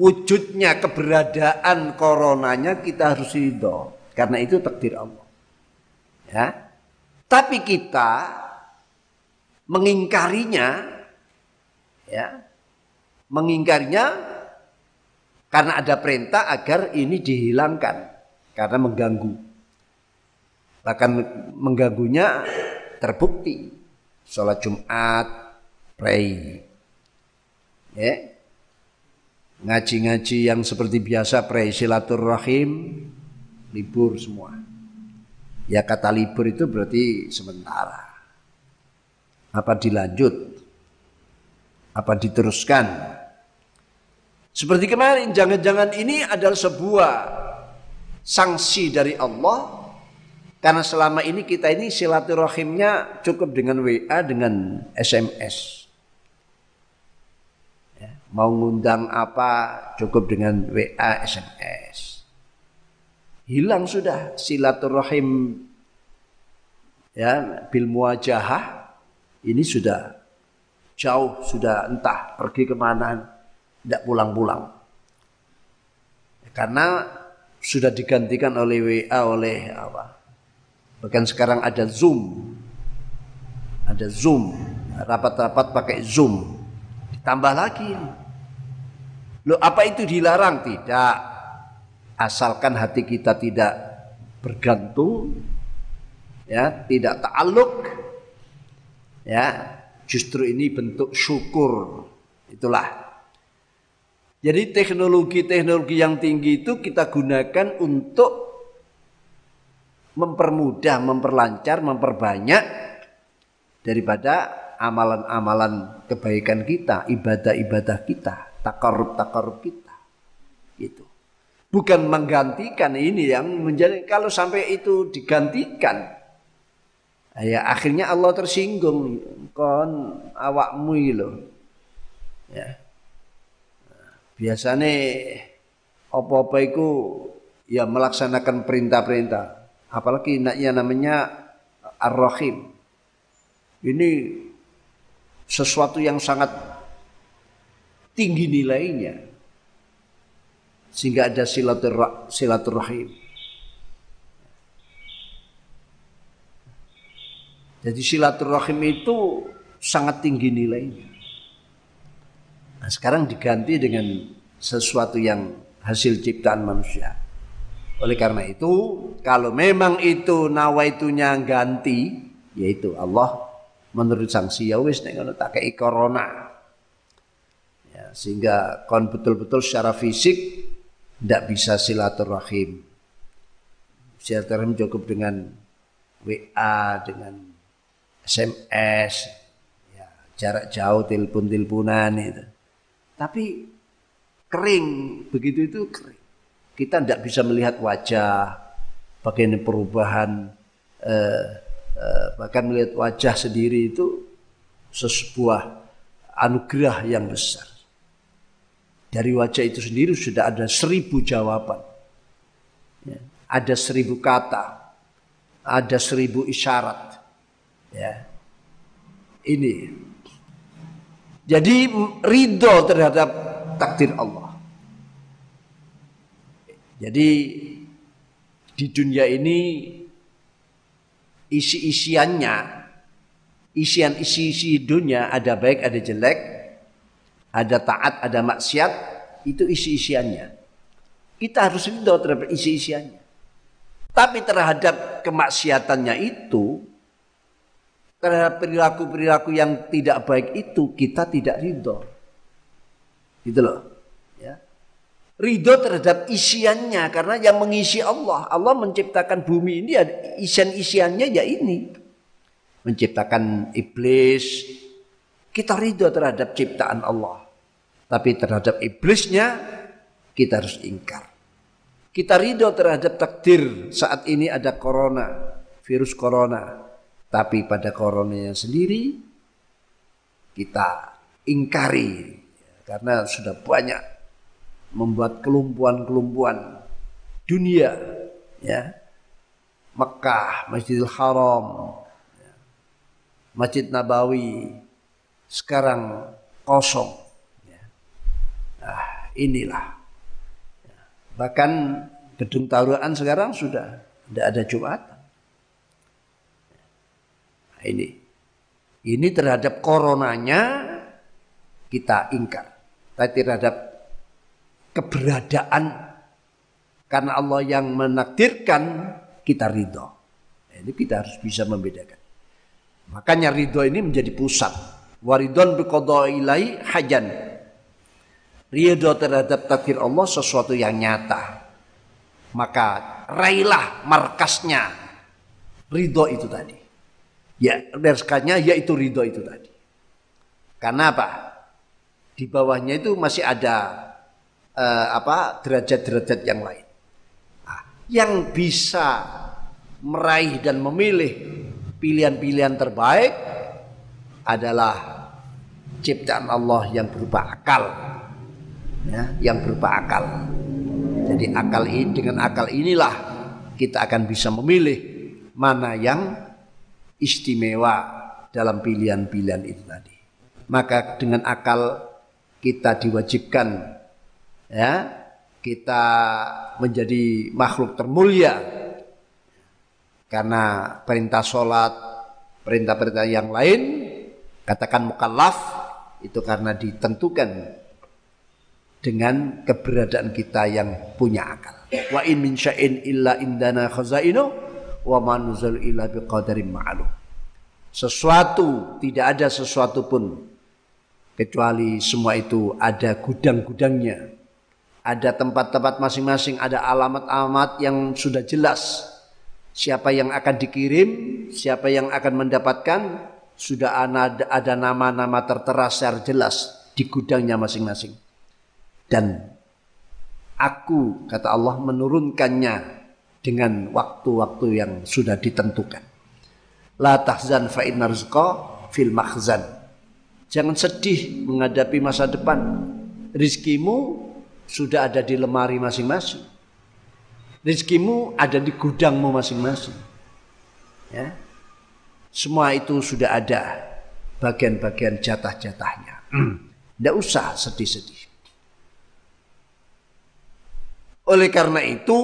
Wujudnya keberadaan coronanya kita harus ridho. Karena itu takdir Allah. Ya. Tapi kita mengingkarinya ya mengingkarinya karena ada perintah agar ini dihilangkan karena mengganggu Bahkan mengganggunya terbukti. Sholat Jumat, pray. Ya. Ngaji-ngaji yang seperti biasa pray silaturahim, libur semua. Ya kata libur itu berarti sementara. Apa dilanjut? Apa diteruskan? Seperti kemarin, jangan-jangan ini adalah sebuah sanksi dari Allah karena selama ini kita ini silaturahimnya cukup dengan WA dengan SMS. Ya, mau ngundang apa cukup dengan WA SMS. Hilang sudah silaturahim ya bil muajahah ini sudah jauh sudah entah pergi ke mana tidak pulang-pulang karena sudah digantikan oleh WA oleh apa Bahkan sekarang ada Zoom. Ada Zoom. Rapat-rapat pakai Zoom. Ditambah lagi. Loh apa itu dilarang? Tidak. Asalkan hati kita tidak bergantung. Ya, tidak ta'aluk. Ya, justru ini bentuk syukur. Itulah jadi teknologi-teknologi yang tinggi itu kita gunakan untuk mempermudah, memperlancar, memperbanyak daripada amalan-amalan kebaikan kita, ibadah-ibadah kita, takarub-takarub kita. Gitu. Bukan menggantikan ini yang menjadi kalau sampai itu digantikan ya akhirnya Allah tersinggung kon awakmu loh. Ya. Biasanya apa-apa itu ya melaksanakan perintah-perintah apalagi yang namanya Ar-Rahim. Ini sesuatu yang sangat tinggi nilainya. Sehingga ada silaturahim. Jadi silaturahim itu sangat tinggi nilainya. Nah, sekarang diganti dengan sesuatu yang hasil ciptaan manusia. Oleh karena itu, kalau memang itu nawaitunya ganti, yaitu Allah menurut sanksi ya wis nek ngono tak corona. Ya, sehingga kon betul-betul secara fisik tidak bisa silaturahim. Silaturahim cukup dengan WA, dengan SMS, ya, jarak jauh, telepon-teleponan itu. Tapi kering, begitu itu kering. Kita tidak bisa melihat wajah, bagaimana perubahan, eh, eh, bahkan melihat wajah sendiri itu sebuah anugerah yang besar. Dari wajah itu sendiri sudah ada seribu jawaban. Ya, ada seribu kata. Ada seribu isyarat. Ya. Ini. Jadi ridho terhadap takdir Allah. Jadi di dunia ini isi-isiannya, isian isi-isi dunia ada baik ada jelek, ada taat ada maksiat, itu isi-isiannya. Kita harus ridho terhadap isi-isiannya. Tapi terhadap kemaksiatannya itu, terhadap perilaku-perilaku yang tidak baik itu kita tidak ridho. Gitu loh ridho terhadap isiannya karena yang mengisi Allah. Allah menciptakan bumi ini ya isian-isiannya ya ini. Menciptakan iblis. Kita ridho terhadap ciptaan Allah. Tapi terhadap iblisnya kita harus ingkar. Kita ridho terhadap takdir saat ini ada corona, virus corona. Tapi pada coronanya sendiri kita ingkari karena sudah banyak membuat kelumpuan-kelumpuan dunia ya Mekah, Masjidil Haram, ya. Masjid Nabawi sekarang kosong. Ya. Nah, inilah. Ya. Bahkan gedung taruhan sekarang sudah tidak ada Jumat. Nah, ini. Ini terhadap coronanya kita ingkar. Tapi terhadap keberadaan karena Allah yang menakdirkan kita ridho. Ini kita harus bisa membedakan. Makanya ridho ini menjadi pusat. Waridon ilai hajan. Ridho terhadap takdir Allah sesuatu yang nyata. Maka raihlah markasnya ridho itu tadi. Ya, markasnya yaitu ridho itu tadi. Karena apa? Di bawahnya itu masih ada uh, apa derajat-derajat yang lain. Nah, yang bisa meraih dan memilih pilihan-pilihan terbaik adalah ciptaan Allah yang berupa akal. Ya, yang berupa akal. Jadi akal ini dengan akal inilah kita akan bisa memilih mana yang istimewa dalam pilihan-pilihan itu tadi. Maka dengan akal kita diwajibkan ya kita menjadi makhluk termulia. Karena perintah sholat perintah-perintah yang lain katakan mukallaf itu karena ditentukan dengan keberadaan kita yang punya akal. Wa in min syai'in illa indana khazainu wa ma nuzul illa biqadarin ma'lum. Sesuatu tidak ada sesuatu pun kecuali semua itu ada gudang-gudangnya. Ada tempat-tempat masing-masing ada alamat-alamat yang sudah jelas. Siapa yang akan dikirim siapa yang akan mendapatkan sudah ada nama-nama tertera secara jelas di gudangnya masing-masing. Dan aku kata Allah menurunkannya dengan waktu-waktu yang sudah ditentukan la tahzan fa fil makhzan Jangan sedih menghadapi masa depan. Rizkimu sudah ada di lemari masing-masing. Rizkimu ada di gudangmu masing-masing. Ya. Semua itu sudah ada bagian-bagian jatah-jatahnya. Tidak usah sedih-sedih. Oleh karena itu,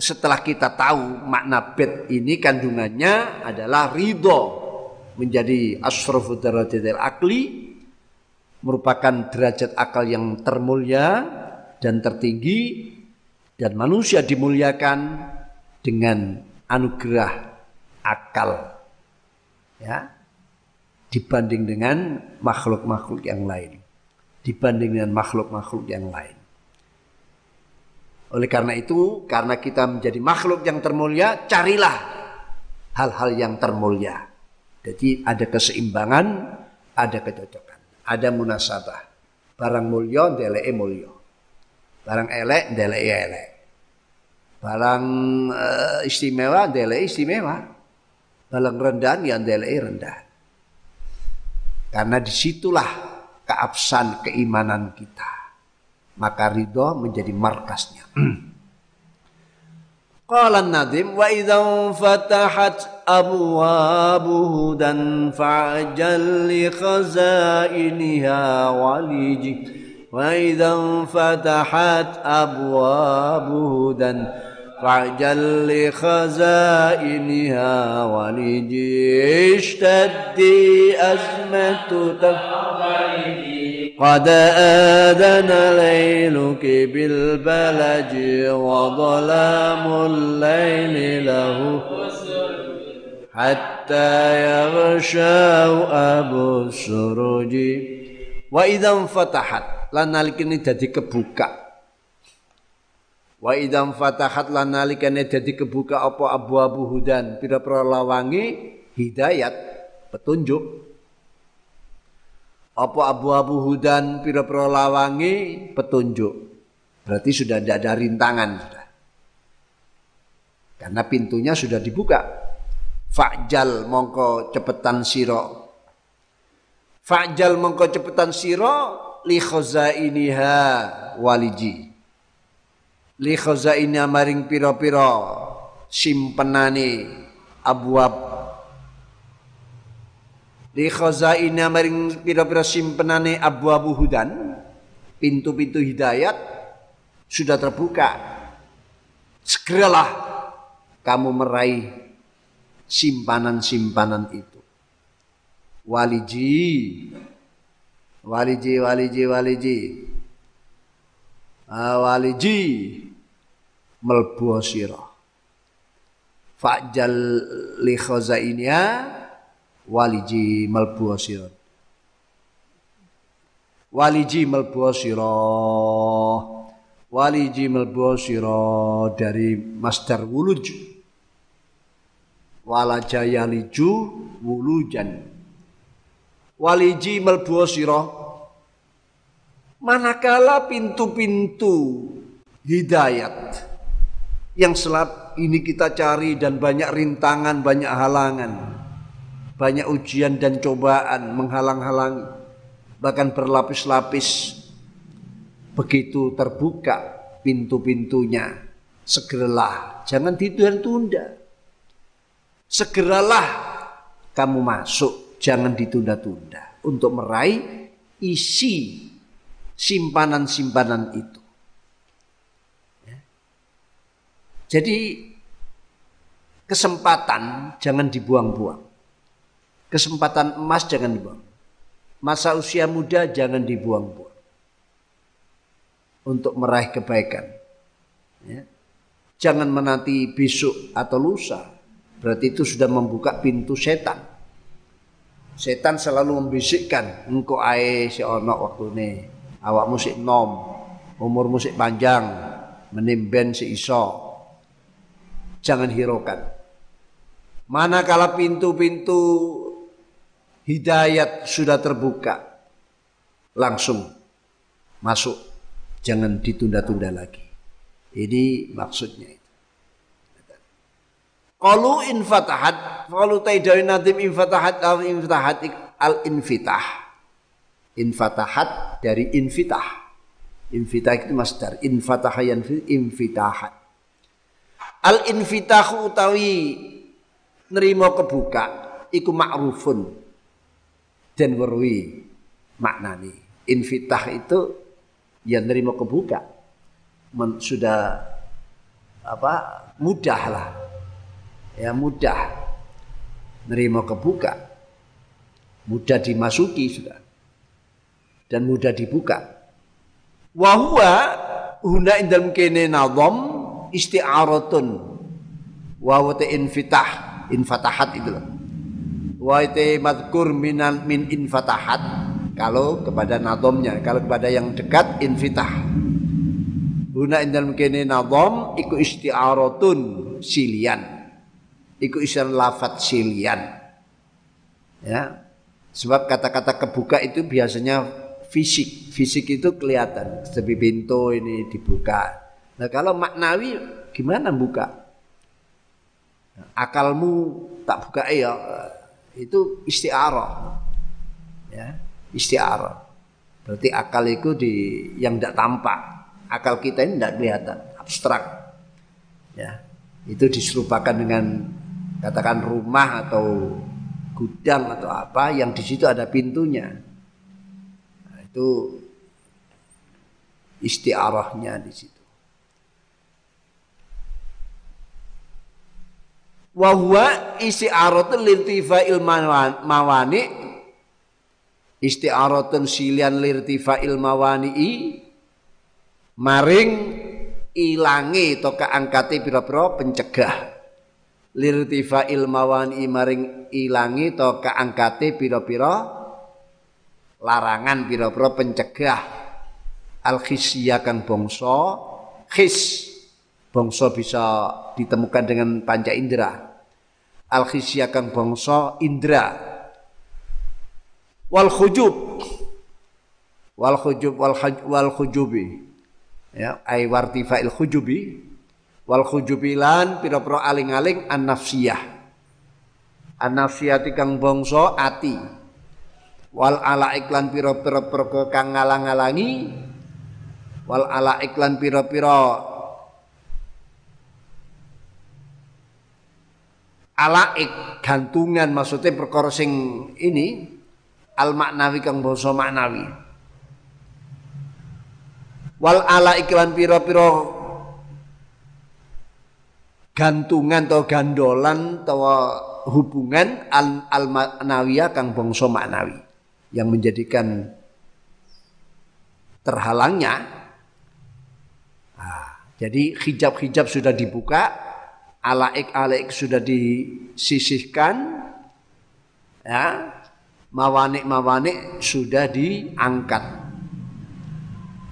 setelah kita tahu makna bed ini kandungannya adalah ridho menjadi asrafu darajatil akli merupakan derajat akal yang termulia dan tertinggi dan manusia dimuliakan dengan anugerah akal ya dibanding dengan makhluk-makhluk yang lain. Dibanding dengan makhluk-makhluk yang lain oleh karena itu karena kita menjadi makhluk yang termulia carilah hal-hal yang termulia jadi ada keseimbangan, ada kecocokan, ada munasabah. Barang mulya ndeleke mulya. Barang elek ndeleke elek. Barang uh, istimewa ndeleke istimewa. Barang rendah ya ndeleke rendah. Karena di situlah keabsahan keimanan kita. Maka ridho menjadi markasnya. Qala Nadim wa idzam fatahat abwabuhu dan fa'jal li khazainiha waliji wa idzam fatahat abwabuhu dan fa'jal li khazainiha waliji ishtaddi azmatu tafaliji قد آذن ليلك بالبلج وظلام الليل له حتى يغشاه أبو السروج وإذا انفتحت lan nalikane dadi kebuka wa idam fatahat lan nalikane dadi kebuka apa abu-abu hudan pira-pira lawangi hidayat petunjuk apa abu-abu hudan pira-pira lawangi petunjuk. Berarti sudah tidak ada rintangan. Karena pintunya sudah dibuka. Fa'jal mongko cepetan siro. Fa'jal mongko cepetan siro li khazainiha waliji. Li khazainiha maring pira-pira simpenane abu-abu di khazaina maring pira-pira simpenane abu-abu hudan pintu-pintu hidayat sudah terbuka. Segeralah kamu meraih simpanan-simpanan itu. Waliji waliji waliji waliji. Ah, waliji. Melbu sira fa'jal li khazainya waliji malbu sirat waliji malbu waliji malbu dari masdar wuluj. Walajaya liju wulujan. Waliji malbu manakala pintu-pintu hidayat yang selap ini kita cari dan banyak rintangan, banyak halangan, banyak ujian dan cobaan menghalang-halangi, bahkan berlapis-lapis. Begitu terbuka pintu-pintunya, segeralah, jangan ditunda-tunda. Segeralah kamu masuk, jangan ditunda-tunda untuk meraih isi simpanan-simpanan itu. Ya. Jadi kesempatan jangan dibuang-buang. Kesempatan emas jangan dibuang. Masa usia muda jangan dibuang-buang. Untuk meraih kebaikan. Ya. Jangan menanti besok atau lusa. Berarti itu sudah membuka pintu setan. Setan selalu membisikkan, engkau ae si ono waktu ini awak musik nom, umur musik panjang, menimben si iso. Jangan hiraukan. Manakala pintu-pintu hidayat sudah terbuka, langsung masuk. Jangan ditunda-tunda lagi. Ini maksudnya itu. Kalau infatahat, kalau taidawin nadim infatahat al infatahat al infitah infatahat dari infitah. Infitah itu masdar, infataha yanfi infitahat. Al infitahu utawi nerima kebuka iku ma'rufun dan werwi maknani. Infitah itu ya nerima kebuka. Men, sudah apa mudah lah ya mudah nerima kebuka mudah dimasuki sudah dan mudah dibuka. Wahwa huna indal kene nazam isti'aratun wa infitah infatahat itu loh. Wa madkur minan min infatahat kalau kepada nazamnya kalau kepada yang dekat infitah. Huna indal kene nazam iku isti'aratun silian. Iku istilah lafat silian. Ya. Sebab kata-kata kebuka itu biasanya fisik. Fisik itu kelihatan. Seperti pintu ini dibuka. Nah kalau maknawi gimana buka? Akalmu tak buka ya itu istiarah. Ya, istiarah. Berarti akal itu di yang tidak tampak. Akal kita ini tidak kelihatan, abstrak. Ya, itu diserupakan dengan katakan rumah atau gudang atau apa yang di situ ada pintunya itu istiarahnya di situ. Wahwa istiaratun lirtifa'il mawani istiaratun silian lirtifa'il mawani maring ilangi atau keangkati pira-pira pencegah. Lirtifa'il mawani maring ilangi atau keangkati pira-pira larangan pira-pira pencegah. Al khisya kang bangsa khis bangsa bisa ditemukan dengan panca indera. Al khisya kang bangsa indra wal khujub. Wal khujub wal wal khujubi. Ya ai wartifa'il khujubi. Wal khujubi lan pira-pira aling-aling an nafsiyah an nafsiyati kang bangsa ati. Wal ala iklan pira-pira perkara kang ngalang-alangi. Wal ala iklan pira-pira alaik gantungan maksudnya perkara sing ini al maknawi kang basa maknawi wal ala iklan pira-pira gantungan atau gandolan atau hubungan al, al maknawiyah kang bangsa maknawi yang menjadikan terhalangnya. Nah, jadi hijab-hijab sudah dibuka, alaik-alaik sudah disisihkan ya mawanik-mawanik sudah diangkat.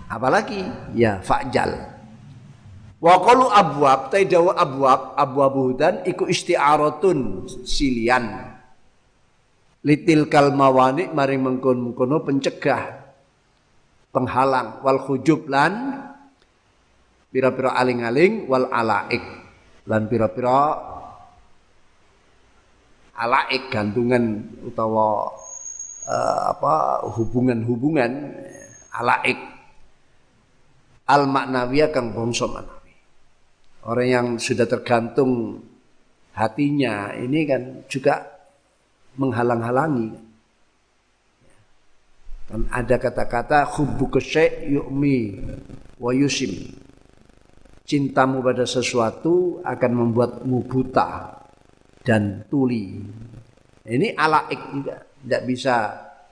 Apalagi? Ya fa'jal. Wa qalu abwab ta dawa abwab abwab dan iku isti'aratun silian. Litil kalmawani mari mengkon-mengkono pencegah penghalang wal khujub lan pira-pira aling-aling wal alaik lan pira-pira alaik gantungan utawa uh, apa hubungan-hubungan alaik al maknawiyah kang bangsa mana Orang yang sudah tergantung hatinya ini kan juga menghalang-halangi. Dan ada kata-kata hubbu kesek yu'mi wa yusim. Cintamu pada sesuatu akan membuatmu buta dan tuli. Ini alaik juga. Tidak bisa,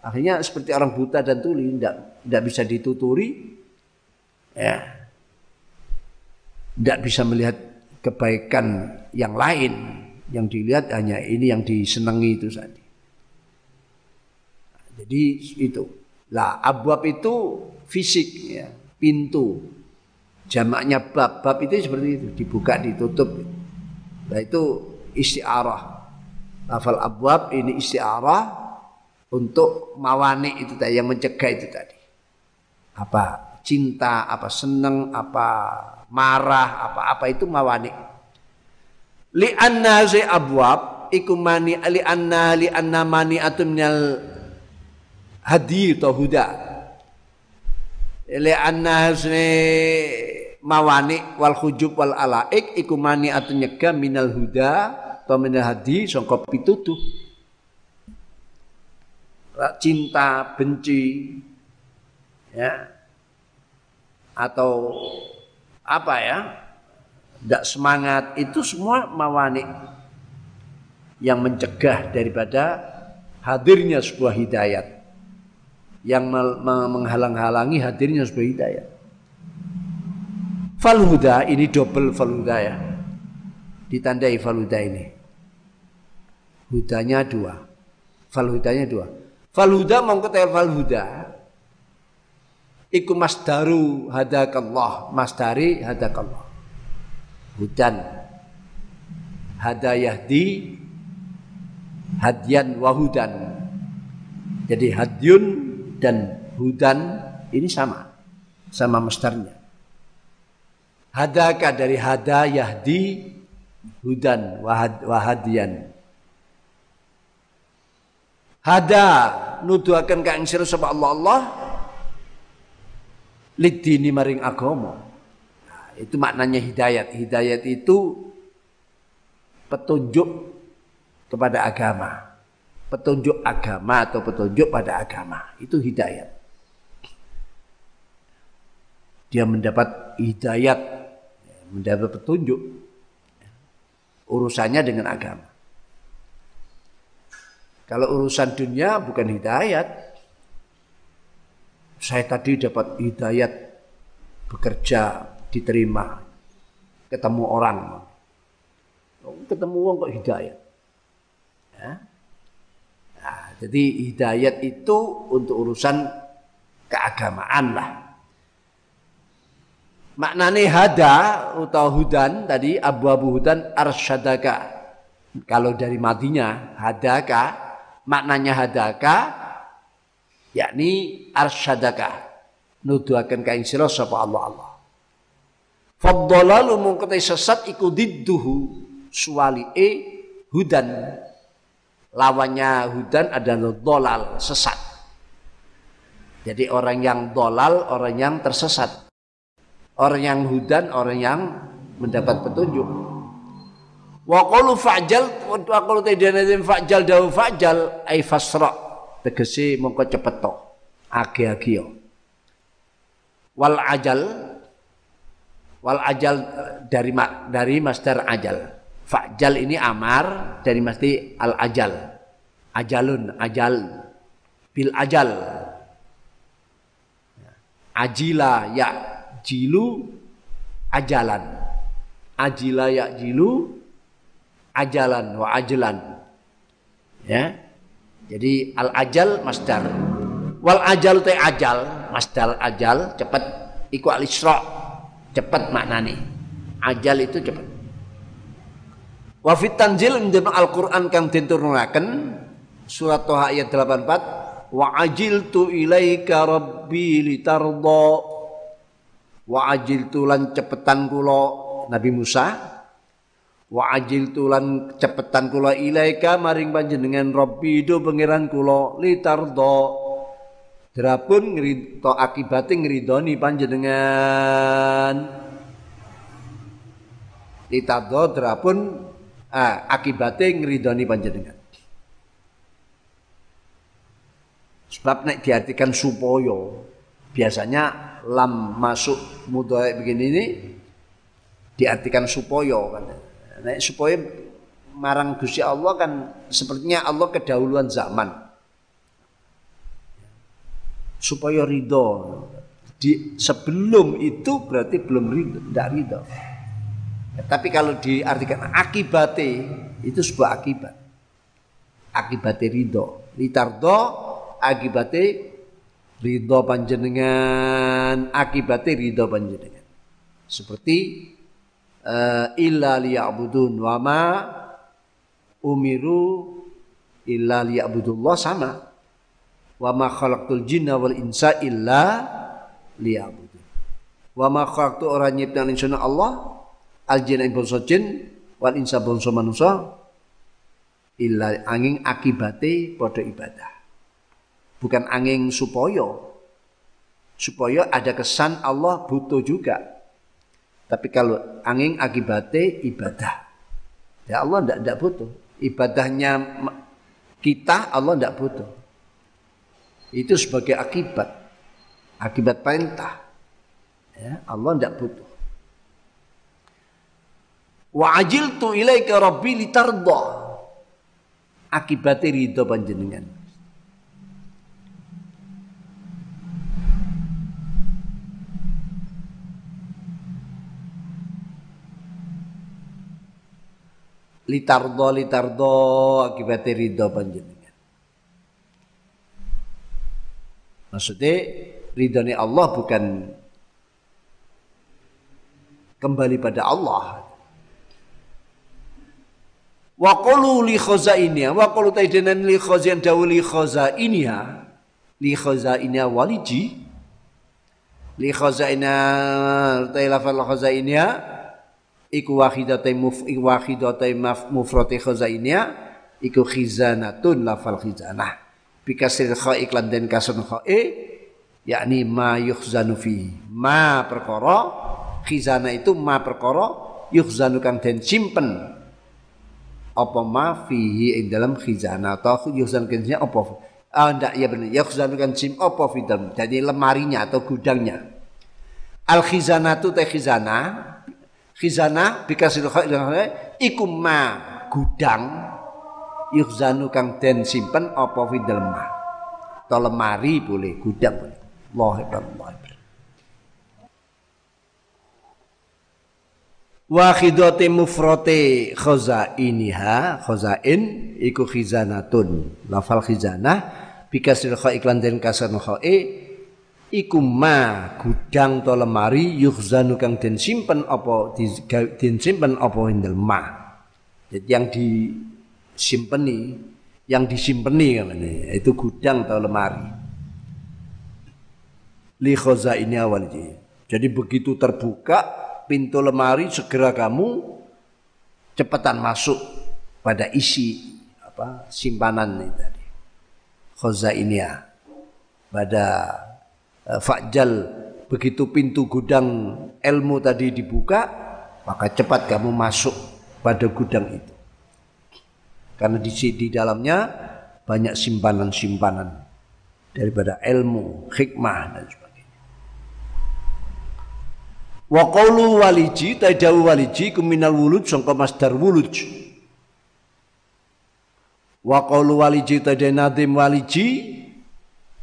akhirnya seperti orang buta dan tuli, tidak, tidak bisa dituturi. Ya, tidak bisa melihat kebaikan yang lain yang dilihat hanya ini yang disenangi itu saja jadi itu lah abwab itu fisik ya pintu jamaknya bab bab itu seperti itu dibuka ditutup nah itu istiarah lafal abwab ini istiarah untuk mawani itu tadi yang mencegah itu tadi apa cinta apa senang apa marah, apa-apa itu mawani. Li anna zi abwab iku mani li anna li anna mani atun minal hadi atau huda. Li anna zi mawani wal khujub wal alaik iku mani atun nyegah minal huda atau minal hadi sangka pitutuh. Cinta, benci, ya, atau apa ya tidak semangat itu semua mawani yang mencegah daripada hadirnya sebuah hidayat yang menghalang-halangi hadirnya sebuah hidayat falhuda ini double falhuda ya. Ditandai falhuda ini. Hudanya dua. Falhudanya dua. Falhuda mengkutip falhuda. Iku masdaru hadakallah. Masdari hadakallah. Hudan. Hadayahdi. Hadyan wahudan jadi hadyun dan hudan ini sama. Sama masdarnya hadaka dari hadayahdi hudan wahad, wahadian hada nuduhaken ka ing sira Allah Allah lidini maring agama. Nah, itu maknanya hidayat. Hidayat itu petunjuk kepada agama. Petunjuk agama atau petunjuk pada agama. Itu hidayat. Dia mendapat hidayat, mendapat petunjuk. Urusannya dengan agama. Kalau urusan dunia bukan hidayat, saya tadi dapat hidayat bekerja diterima ketemu orang ketemu orang kok hidayat ya. nah, jadi hidayat itu untuk urusan keagamaan lah maknanya hada atau hudan tadi abu-abu hudan arsyadaka. Kalau dari matinya hadaka maknanya hadaka yakni arsyadaka. Nuduhaken ka ing sira sapa Allah Allah. Faddalalu mungkete sesat iku didduhu e hudan. Lawannya hudan adalah dolal sesat. Jadi orang yang dolal orang yang tersesat orang yang hudan orang yang mendapat petunjuk. Wa qalu fa'jal wa qalu tadana fa'jal dawu fa'jal ay fasra. Tegese mongko cepet to. Age-age wal ajal wal ajal dari dari masdar ajal. Fa'jal ini amar dari masti al ajal. Ajalun ajal. Bil ajal. Ajila ya jilu ajalan. Ajila ya jilu ajalan wa ajlan. Ya. Jadi al ajal masdar. Wal ajal te ajal masdar ajal cepat iku al cepat maknane. Ajal itu cepat wa fit tanzil al Quran kang diturunake surat Toha ayat 84 wa ajiltu ilaika rabbi litarda wa ajiltu lan cepetan kula Nabi Musa. Wa ajil tulan cepetan kula ilaika maring panjenengan Rabbi do pangeran kula litardo drapun ngrito akibate ngridoni panjenengan. Litardo drapun ah, akibate ngridoni panjenengan. Sebab nek diartikan supaya biasanya lam masuk mudhari begini ini diartikan supaya kan Nah, supaya marang Gusti Allah kan sepertinya Allah kedahuluan zaman. Supaya ridho. Di, sebelum itu berarti belum ridho, tidak ridho. Ya, tapi kalau diartikan akibatnya itu sebuah akibat. Akibatnya ridho. Litardo akibatnya ridho panjenengan, akibatnya ridho panjenengan. Seperti uh, illa liya'budun wa ma umiru illa liya'budullah sama. Wa ma khalaqtul jinna wal insa illa liya'budun. Wa ma khalaqtu ora nyiptakan insana Allah al jinna ing bangsa jin wal insa bangsa manusa illa angin akibate padha ibadah bukan angin supaya supaya ada kesan Allah butuh juga tapi kalau angin akibatnya ibadah. Ya Allah tidak tidak butuh. Ibadahnya kita Allah tidak butuh. Itu sebagai akibat. Akibat perintah. Ya, Allah tidak butuh. Wa ajiltu ilaika rabbi litarda. Akibatnya ridho panjenengan. Litardo litardo akibat ridho panjenengan. Maksudnya ridhoni Allah bukan kembali pada Allah. Wa qulu li khazainia wa qulu taidanan li khazain dawu li khazainia li khazainia waliji li khazainia tailafal khazainia iku wahidatai muf iku wahidatai maf mufrati khazainia iku khizanatun lafal khizanah. Bikasir kha iklan den kasun kha e yakni ma yukhzanu fi ma perkara khizana itu ma perkara yukhzanu kang den simpen. Apa ma fihi ing dalam khizana atau yukhzan kennya apa ah ndak ya benar yukhzanu kan sim apa fi dalam jadi lemarinya atau gudangnya. Al khizanatu teh khizana khizanah bikasil iku ma gudang yukhzanu kang den simpen apa fidel ma? To lemari boleh gudang boleh. Allah Allah wa khidati mufrati khazainiha khazain iku khizanatun. Lafal khizanah bikasil kha iklan den kasan iku ma gudang to lemari yukhzanu kang den simpen apa den simpen apa indel ma. Jadi yang disimpeni yang disimpeni ini itu gudang atau lemari. Li ini awal jadi begitu terbuka pintu lemari segera kamu cepatan masuk pada isi apa simpanan ini tadi. Ini pada Eh, Fajal begitu pintu gudang ilmu tadi dibuka maka cepat kamu masuk pada gudang itu karena di, di dalamnya banyak simpanan-simpanan daripada ilmu, hikmah dan sebagainya. Wa qawlu waliji tadawu waliji kuminal wulud sangka masdar wulud. Wa qawlu waliji tadanadim waliji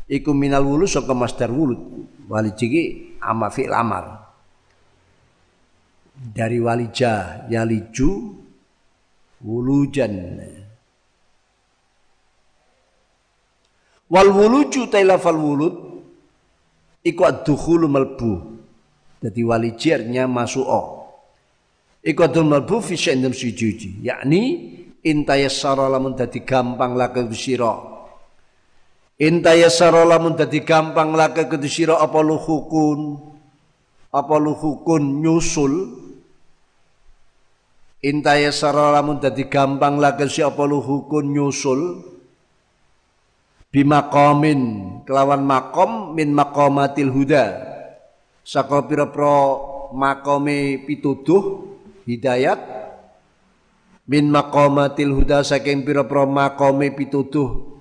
iku minal wulu saka masdar wulud. Wali ciki ama fi'il amar. Dari walija yaliju wulujan. Wal wuluju tailafal wulud iku ad-dukhulu malbu. Dadi walijirnya masuk iku adul malbu fi syai'in sujudi yakni intayassara lamun dadi gampang laka sira intayassara lamun dadi gampang laka sira apa luhukun? Apa luhukun nyusul? Intayassara lamun dadi gampang laka si apa luhukun nyusul? Bimaqamin kelawan makom min maqamatil huda. Saka pira-pira makome pituduh hidayat min maqamatil huda saking pira-pira maqame pituduh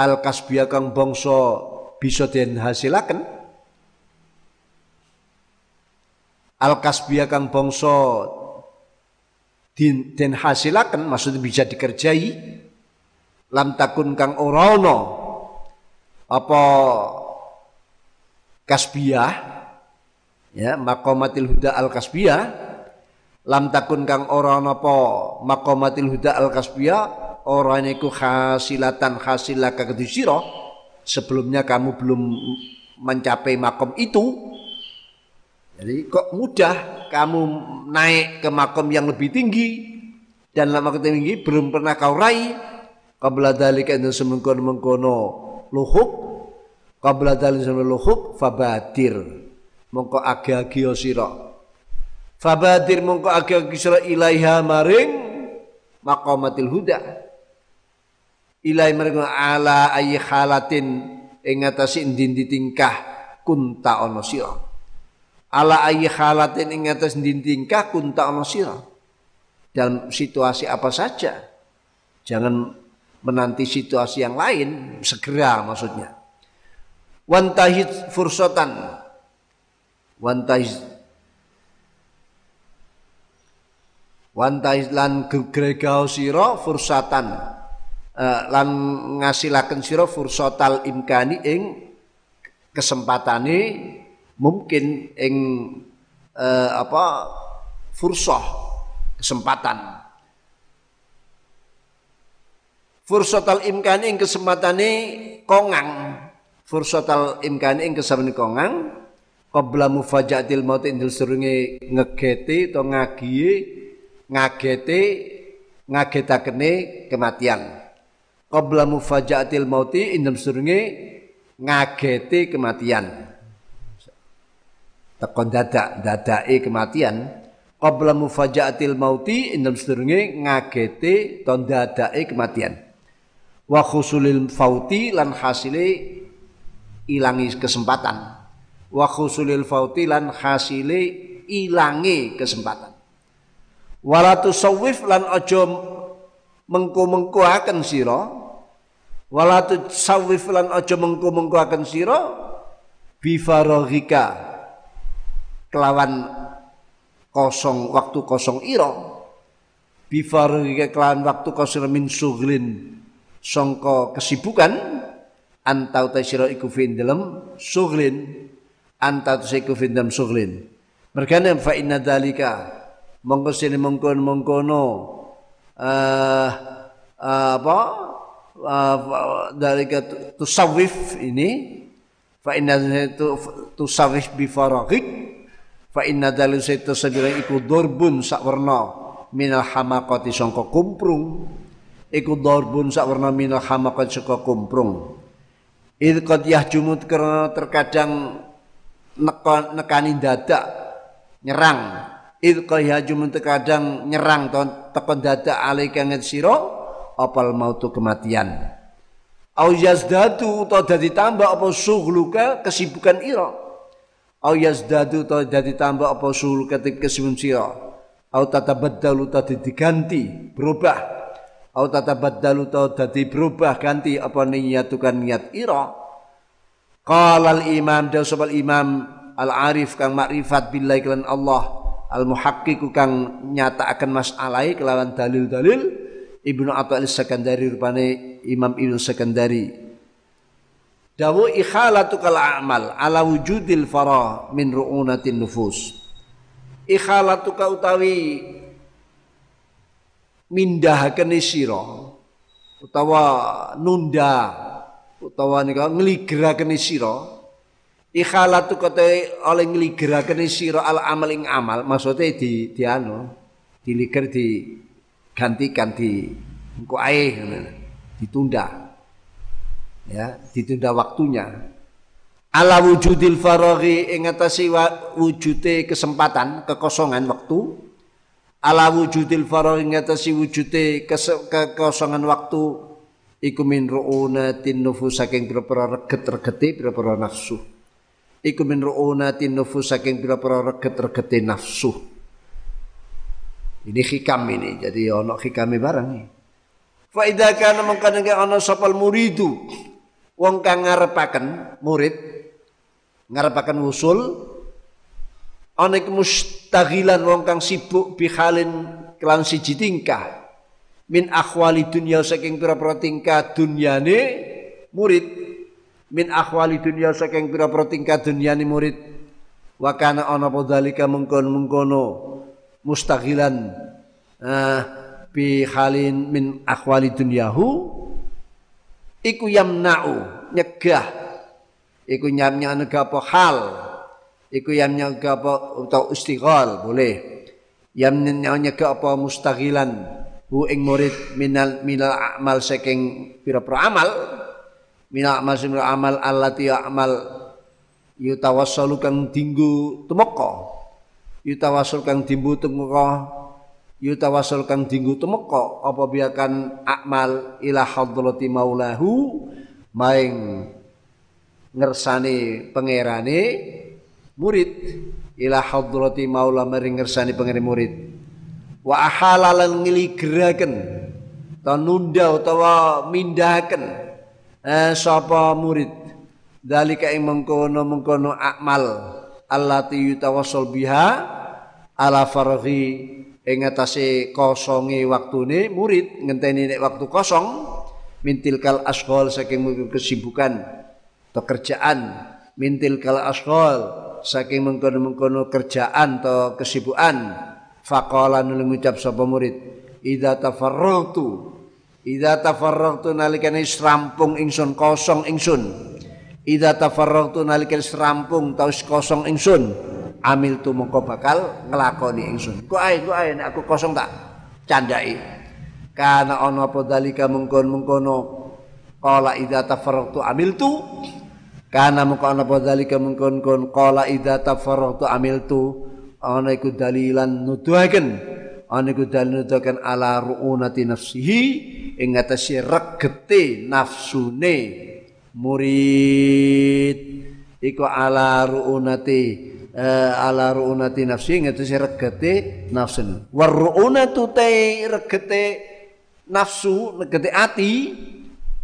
al kasbiya kang bangsa bisa den hasilaken al kasbiya kang bangsa den, den hasilaken maksudnya bisa dikerjai lam takun kang ora ana apa kasbiyah ya maqamatil huda al kasbiyah lam takun kang ora napa maqamatil huda al kasbiya ora niku hasilatan hasilaka kedusira sebelumnya kamu belum mencapai makom itu. Jadi kok mudah kamu naik ke makom yang lebih tinggi? Dan lama tinggi belum pernah kau raih. Qabla dalika inna semengkono mengkono luhuk. Qabla dalika luhuk fabadir. Mongko agi-agi sira Fabadir mongko agak kisra ilaiha maring maqamatil huda. Ilai maring ala ayi halatin ing atase ndi tingkah kunta sira. Ala ayi halatin ing atas ndi tingkah kunta sira. Dalam situasi apa saja. Jangan menanti situasi yang lain, segera maksudnya. Wantahid fursatan. Wantahid Wantais lan gegregao sira fursatan uh, lan ngasilaken sira fursatal imkani ing kesempatane mungkin ing uh, apa fursah kesempatan. Fursatal imkani ing kesempatane kongang. Fursatal imkani ing kesempatane kongang qabla mufajatil maut indul surunge ngegete to ngagiye ngagete ngagetakene kematian qabla mufajaatil mauti indem sedurunge ngagete kematian. Tekon dadak dadake kematian. Qabla mufajaatil mauti indem sedurunge ngagete ton dadake kematian. Wa khusulil fauti lan hasile ilangi kesempatan. Wa khusulil fauti lan hasile ilangi kesempatan. Wala tusawwif lan aja mengko-mengko akan sira wala tusawwif lan aja mengko-mengko akan sira bi faraghika kelawan kosong waktu kosong ira. Bi faraghika kelawan waktu kosong min suglin sangka kesibukan antau ta sira iku fi dalem suglin antau ta iku fi suglin mergane fa inna dalika mongko sini mongkon mongkono uh, uh, apa? Uh, dari tusawif ini fa inna itu tusawif bi faraghik fa inna dalil itu sabira iku dorbun sak minal hamaqati sangka kumprung. Iku dorbun sak warna minal hamaqati sangka kumprung. Il qad yahjumut karena terkadang nekani dadak nyerang id qayhajum kadang nyerang ton tekon dadak alika nget sira apal mautu kematian. Au yazdadu to dadi tambah apa sughluka kesibukan ira. Au yazdadu to dadi tambah apa sughluka kesibukan sira. Au tatabaddalu to diganti berubah. Au tatabaddalu to dadi berubah ganti apa niyatukan niat ira. Qala al imam da imam al arif kang makrifat billahi lan Allah al muhaqqiq kang nyatakaken masalahe kelawan dalil-dalil Ibnu Athail Sekandari rupane Imam Ibnu Sekandari dawu ikhalatu kal amal ala wujudil farah min ru'unatin nufus. Ikhalatu ka utawi mindahake sira utawa nunda utawa nika ngligerakene sira ikhalatu kate oleh ngligerakene sira al amal ing amal maksudnya di di anu diliger di gantikan di engko ae ditunda. Ya ditunda waktunya. Ala wujudil faraghi ing atase wujude kesempatan kekosongan waktu. Ala wujudil faraghi ing atase wujude kekosongan waktu. Iku min ru'unatin nufus saking pira-pira reget-regete pira-pira nafsu iku min ru'unatin nufus saking pira-pira reget-regete nafsu. Ini hikam ini jadi ono hikame barang nih fa idza kana mangkane ana sapal muridu wong kang ngarepaken murid ngarepaken usul ana iku mustaghilan wong kang sibuk bihalin kelan siji tingkah. Min akhwali dunya saking pira-pira tingkah dunyane murid min akhwali dunya saking pira-pira tingkah dunyane murid. Wa kana ana padhalika mengkon-mengkono mustaghilan uh, bi halin min akhwali dunyahu. Iku yamna'u nyegah. Iku nyamnya apa hal? Iku yamnya apa atau istighal boleh. Yamnya apa mustaghilan? Hu ing murid minal minal amal saking pira-pira amal minal amal amal allati amal yutawassalu kang dinggo tumeka. Yutawassul kang dimbu tumeka. Yutawassul kang dinggo tumeka. Apa biakan amal ila hadrati maulahu maing ngersani pangerane murid. Ila hadrati maula maring ngersani pangerane murid. Wa ahalalan ngiligeraken ta nunda utawa mindahaken eh, sapa murid? Dalika ing mengkono mengkono akmal allati yutawassul biha ala farghi ing atase kosonge waktune. Murid ngenteni nek waktu kosong mintilkal asghal saking kesibukan pekerjaan. Mintil kala asghal saking mengkono-mengkono kerjaan atau kesibukan. Faqala ngucap sapa murid idza tafarragtu idza tafarragtu nalikane rampung ingsun kosong ingsun. Idza tafarragtu nalikane rampung taus kosong ingsun amil tu mongko bakal nglakoni ingsun. Ku ae ku ae nek aku kosong tak candai kana ana apa dalika mengkon-mengkono? Qala idza tafarragtu amil tu Kana muka ana dzalika mungkon kon qala idza tafarratu amiltu. Ana iku dalilan nuduhaken ana iku dalil nuduhaken ala ruunati nafsihi ing atase regete nafsune murid. Iku ala ruunati uh, ala ruunati nafsi ing atase regete nafsun war ruunatu te regete nafsu regete ati.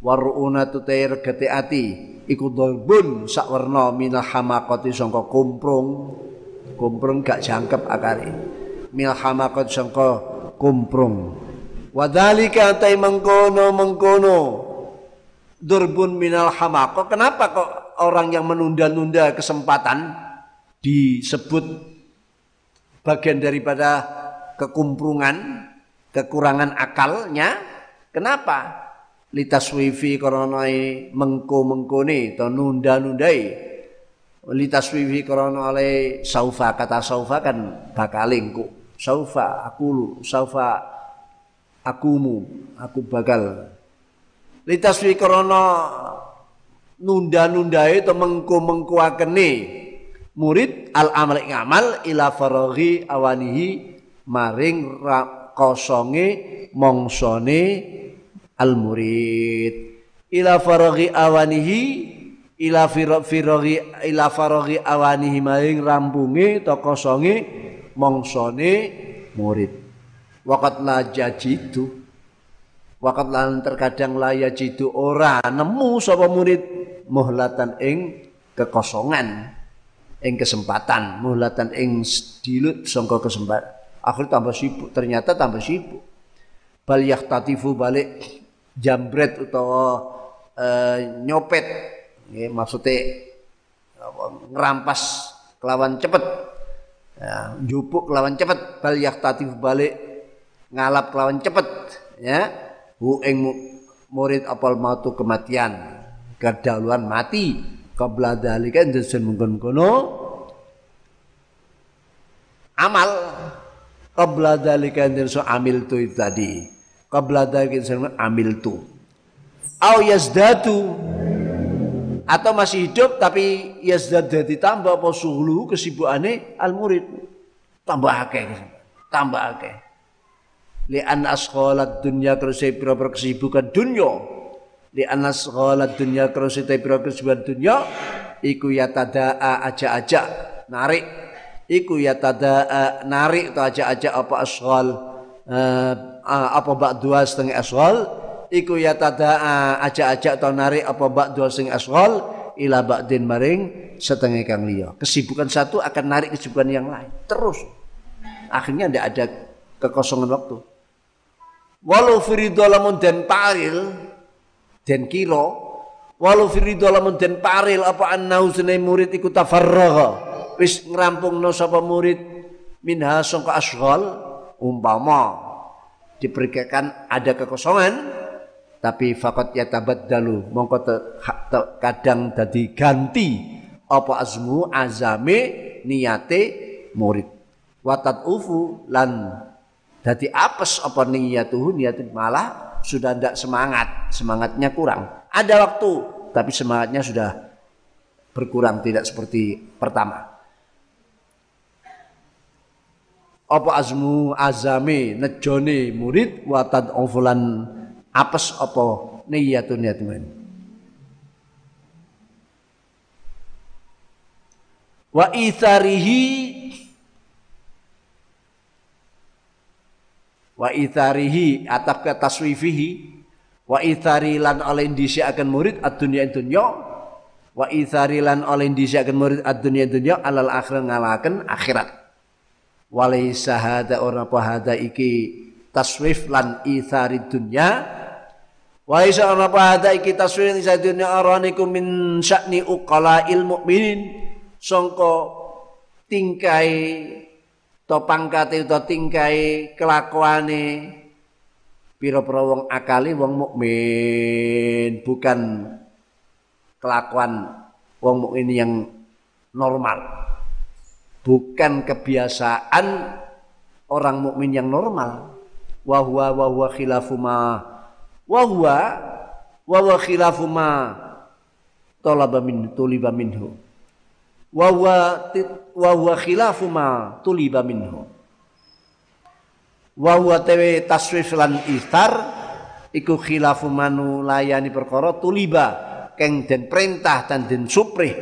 War ruunatu te regete ati. Iku dolbun sak warna minal hamakati sangka kumprung. Kumprung gak jangkep akare minal hamakati sangka kumprung. Wadhalika tai mengkono mengkono. Durbun minal hamako kenapa kok orang yang menunda-nunda kesempatan disebut bagian daripada kekumprungan kekurangan akalnya? Kenapa? Litaswifi karena mengko-mengkone atau nunda-nundai. Litaswifi karena oleh saufa. Kata saufa kan bakal engko saufa aku saufa akumu aku bakal. Litaswifi karena nunda-nundai atau mengko akene murid al amal amal ila faraghi awanihi maring kosonge mongsone al murid ila faraghi awanihi ila firaghi ila faraghi awanihi maring rampunge to kosonge mongsone murid. Waqat la jajidu. Waqat lan terkadang la yajidu ora nemu sapa murid muhlatan ing kekosongan ing kesempatan muhlatan ing dilut sangka kesempatan akhir tambah sibuk ternyata tambah sibuk. Bal yahtatifu balik jambret utawa uh, nyopet. Ya, maksudnya ngerampas kelawan cepet ya, jupuk kelawan cepet bal yaktatif balik ngalap kelawan cepet ya. Hu ing murid apal mautu kematian. Kedaluan mati. Qabla dalika desen mungkon kono amal. Qabla dalika desen amil tu tadi. Qabla dalika desen amil tu. Au yazdatu atau masih hidup tapi yazdad dadi tambah apa suhlu kesibukane al murid tambah akeh tambah akeh. Li an asghalat dunya kerse pira kesibukan dunya. Li an asghalat dunya kerse pira kesibukan dunya. Iku ya tadaa aja-aja narik. Iku ya tadaa narik atau aja-aja apa asghal uh, apa bak dua setengah asghal iku ya tadaa aja-aja atau narik apa bak dua setengah asghal ila ba'din maring setengah kang liya. Kesibukan satu akan narik kesibukan yang lain. Terus. Akhirnya tidak ada kekosongan waktu. Walau firido lamun dan paril dan kiro walau firido lamun dan paril apa annahu sunai murid iku tafarraga wis no sapa murid minha sangka asghal umpama diberikan ada kekosongan tapi fakot tabat mongko kadang dadi ganti apa azmu azame niate murid. Watat ufu lan dadi apes apa niyatuhu niat malah sudah tidak semangat semangatnya kurang. Ada waktu tapi semangatnya sudah berkurang tidak seperti pertama. Apa azmu azame nejone murid watat ufulan apes apa? Niyatun yatun wa itharihi wa itharihi atap ke taswifihi wa ithari lan oleh akan murid ad-dunya dunya wa ithari lan oleh akan murid ad-dunya dunya alal akhir ngalakan akhirat. Walaysa hada ora apa hada iki taswif lan ithari dunya Wa isa ana pada iki taswir sadune araniku min sya'ni uqala il mukminin sangka tingkai to pangkate utawa tingkai kelakuane pira-pira wong akali wong mukmin bukan kelakuan wong mukmin yang normal. Bukan kebiasaan orang mukmin yang normal. Wa huwa wa huwa khilafu ma wa huwa wa huwa khilafu ma talaba min tuliba minhu. Wa huwa wa huwa khilafu ma tuliba minhu. Wa huwa tewe taswif lan istar iku khilafu manu layani perkara tuliba keng den perintah dan den suprih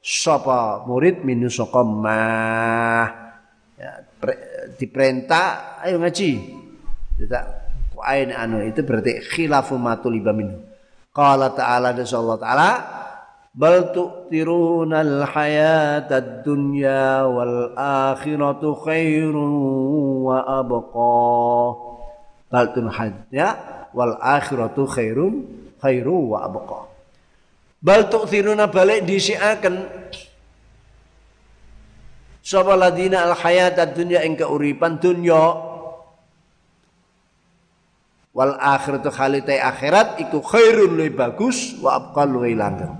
sapa murid minu saka ya, diperintah ayo ngaji. Tidak ain anu itu berarti khilafu ma tuliba minhu. Qala ta'ala dan Allah ta'ala bal tu'tirunal hayatad dunya wal akhiratu khairun wa abqa. Bal ya wal akhiratu khairun khairu wa abqa. Bal tu'tiruna balik disiakan Sapa ladina al hayatad dunya ing keuripan dunya wal akhiratu khalite akhirat iku khairun lebih bagus wa abqal luwih langgeng.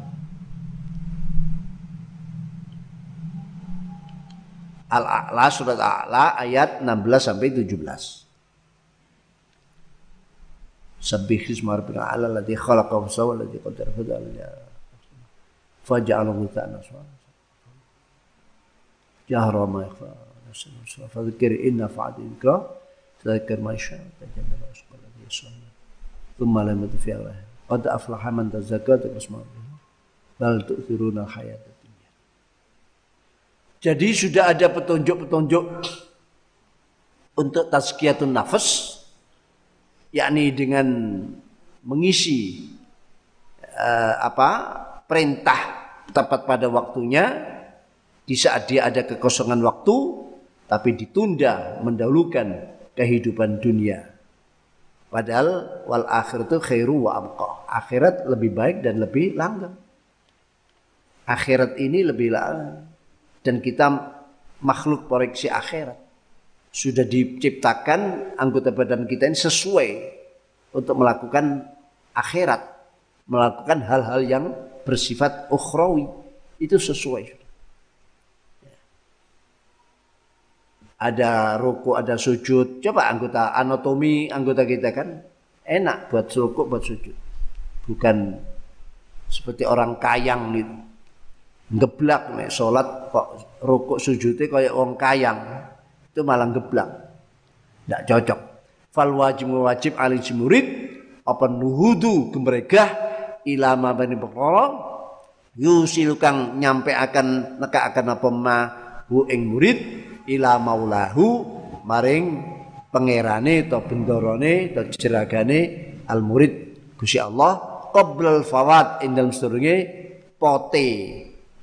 Al-A'la surat A'la ayat 16 sampai 17 Sabbih isma rabbika ala alladhi khalaqa wa sawwa alladhi qaddara fa faja'alahu ta'ala jahra ma yakhfa fa dzikir inna dhikra tadhakkar ma yasha ثم لم في الله قد أفلح من تزكى terus bal tu'thiruna hayat dunia jadi sudah ada petunjuk-petunjuk untuk tazkiyatun nafas yakni dengan mengisi uh, apa perintah tepat pada waktunya di saat dia ada kekosongan waktu tapi ditunda mendahulukan kehidupan dunia Padahal wal itu khairu wa abqa. Akhirat lebih baik dan lebih langgeng. Akhirat ini lebih langgeng. Dan kita makhluk proyeksi akhirat. sudah diciptakan anggota badan kita ini sesuai untuk melakukan akhirat, melakukan hal-hal yang bersifat ukhrawi itu sesuai. Ada ruku, ada sujud. Coba anggota anatomi anggota kita kan enak buat ruku, buat sujud. Bukan seperti orang kayang gitu. Geblak nih, sholat kok rukuk sujudnya kayak orang kayang. Itu malah geblak. Tidak cocok. Fal wajib wajib alih murid apa nuhudu gemregah ilama bani perkara yusil kang nyampe akan neka akan apa ma hu ing murid ila maulahu maring pangerane atau bendorone atau jeragane al murid Gusti Allah qoblal fawat ing dalem sedurunge pote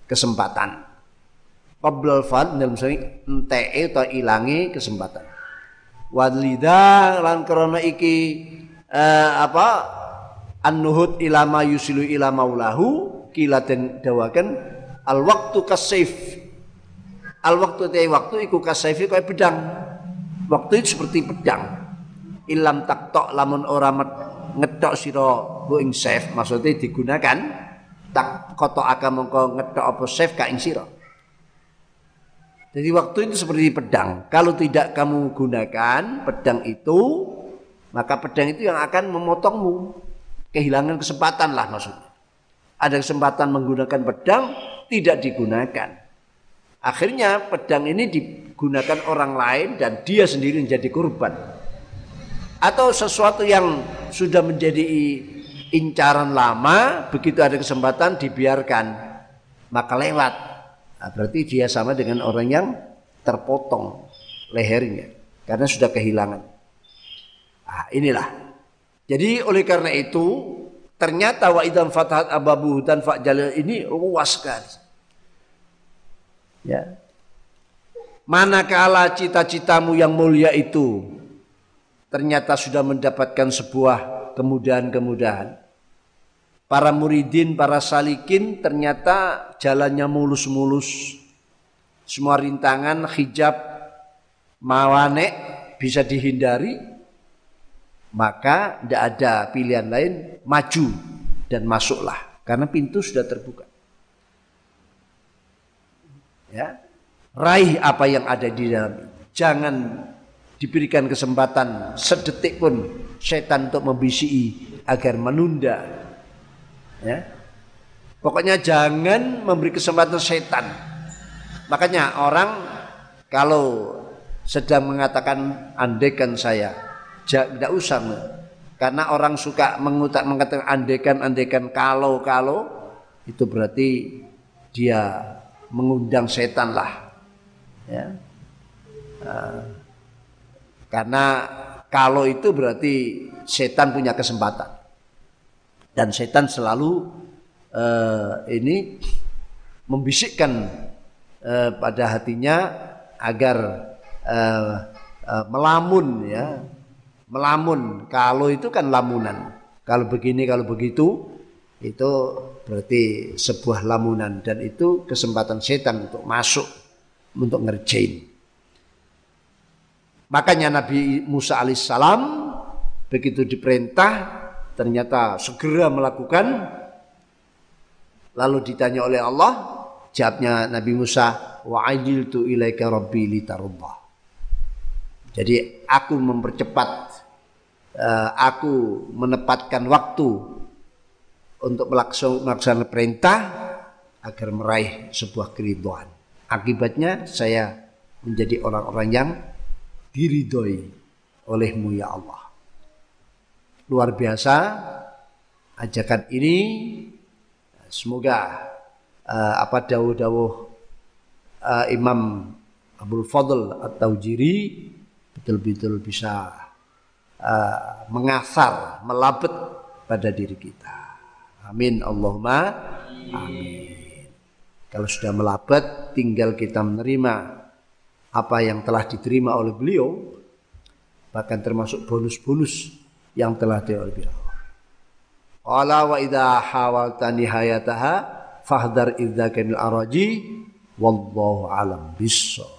kesempatan. Qoblal fawat ing dalem sedurunge enteke atau ilangi kesempatan. Wadlida lan krana iki eh, apa an-nuhud ilama yusilu ila maulahu kila den dawaken al waktu kasif al waktu te waktu iku kasaifi kaya pedang waktu itu seperti pedang ilam taktok lamun ora ngetok sira bu ing safe maksudnya digunakan tak koto akan mongko ngetok apa safe ka ing sira jadi waktu itu seperti pedang. Kalau tidak kamu gunakan pedang itu, maka pedang itu yang akan memotongmu. Kehilangan kesempatan lah maksudnya. Ada kesempatan menggunakan pedang, tidak digunakan. Akhirnya pedang ini digunakan orang lain dan dia sendiri menjadi korban. Atau sesuatu yang sudah menjadi incaran lama, begitu ada kesempatan dibiarkan, maka lewat Nah, berarti dia sama dengan orang yang terpotong lehernya karena sudah kehilangan. Nah, inilah. Jadi oleh karena itu ternyata wa idan fatahat ababu dan jalil ini luas sekali. Ya. Manakala cita-citamu yang mulia itu ternyata sudah mendapatkan sebuah kemudahan-kemudahan Para muridin, para salikin ternyata jalannya mulus-mulus. Semua rintangan, hijab, mawane bisa dihindari. Maka tidak ada pilihan lain, maju dan masuklah. Karena pintu sudah terbuka. Ya, raih apa yang ada di dalam. Jangan diberikan kesempatan sedetik pun setan untuk membisiki agar menunda Ya. Pokoknya jangan memberi kesempatan setan. Makanya orang kalau sedang mengatakan andekan saya, tidak usah. Karena orang suka mengutak mengatakan andekan andekan kalau kalau itu berarti dia mengundang setan lah. Ya. Uh, karena kalau itu berarti setan punya kesempatan dan setan selalu uh, ini membisikkan uh, pada hatinya agar uh, uh, melamun ya melamun kalau itu kan lamunan kalau begini kalau begitu itu berarti sebuah lamunan. Dan itu kesempatan setan untuk masuk untuk ngerjain. Makanya Nabi Musa alaihissalam begitu diperintah ternyata segera melakukan. Lalu ditanya oleh Allah jawabnya Nabi Musa wa ajiltu ilaika rabbi litarubah jadi aku mempercepat uh, aku menepatkan waktu untuk melaksanakan perintah agar meraih sebuah keriduan akibatnya saya menjadi orang-orang yang diridhoi olehmu ya Allah luar biasa ajakan ini semoga uh, apa dawuh-dawuh uh, Imam Abdul Fadl atau Jiri betul-betul bisa uh, mengasar, melabet pada diri kita. Amin. Allahumma amin. Kalau sudah melabet tinggal kita menerima apa yang telah diterima oleh beliau bahkan termasuk bonus-bonus yang telah dioleh Qala wa idza hawalta nihayataha fahdar idza kanil araji wallahu alam bissawab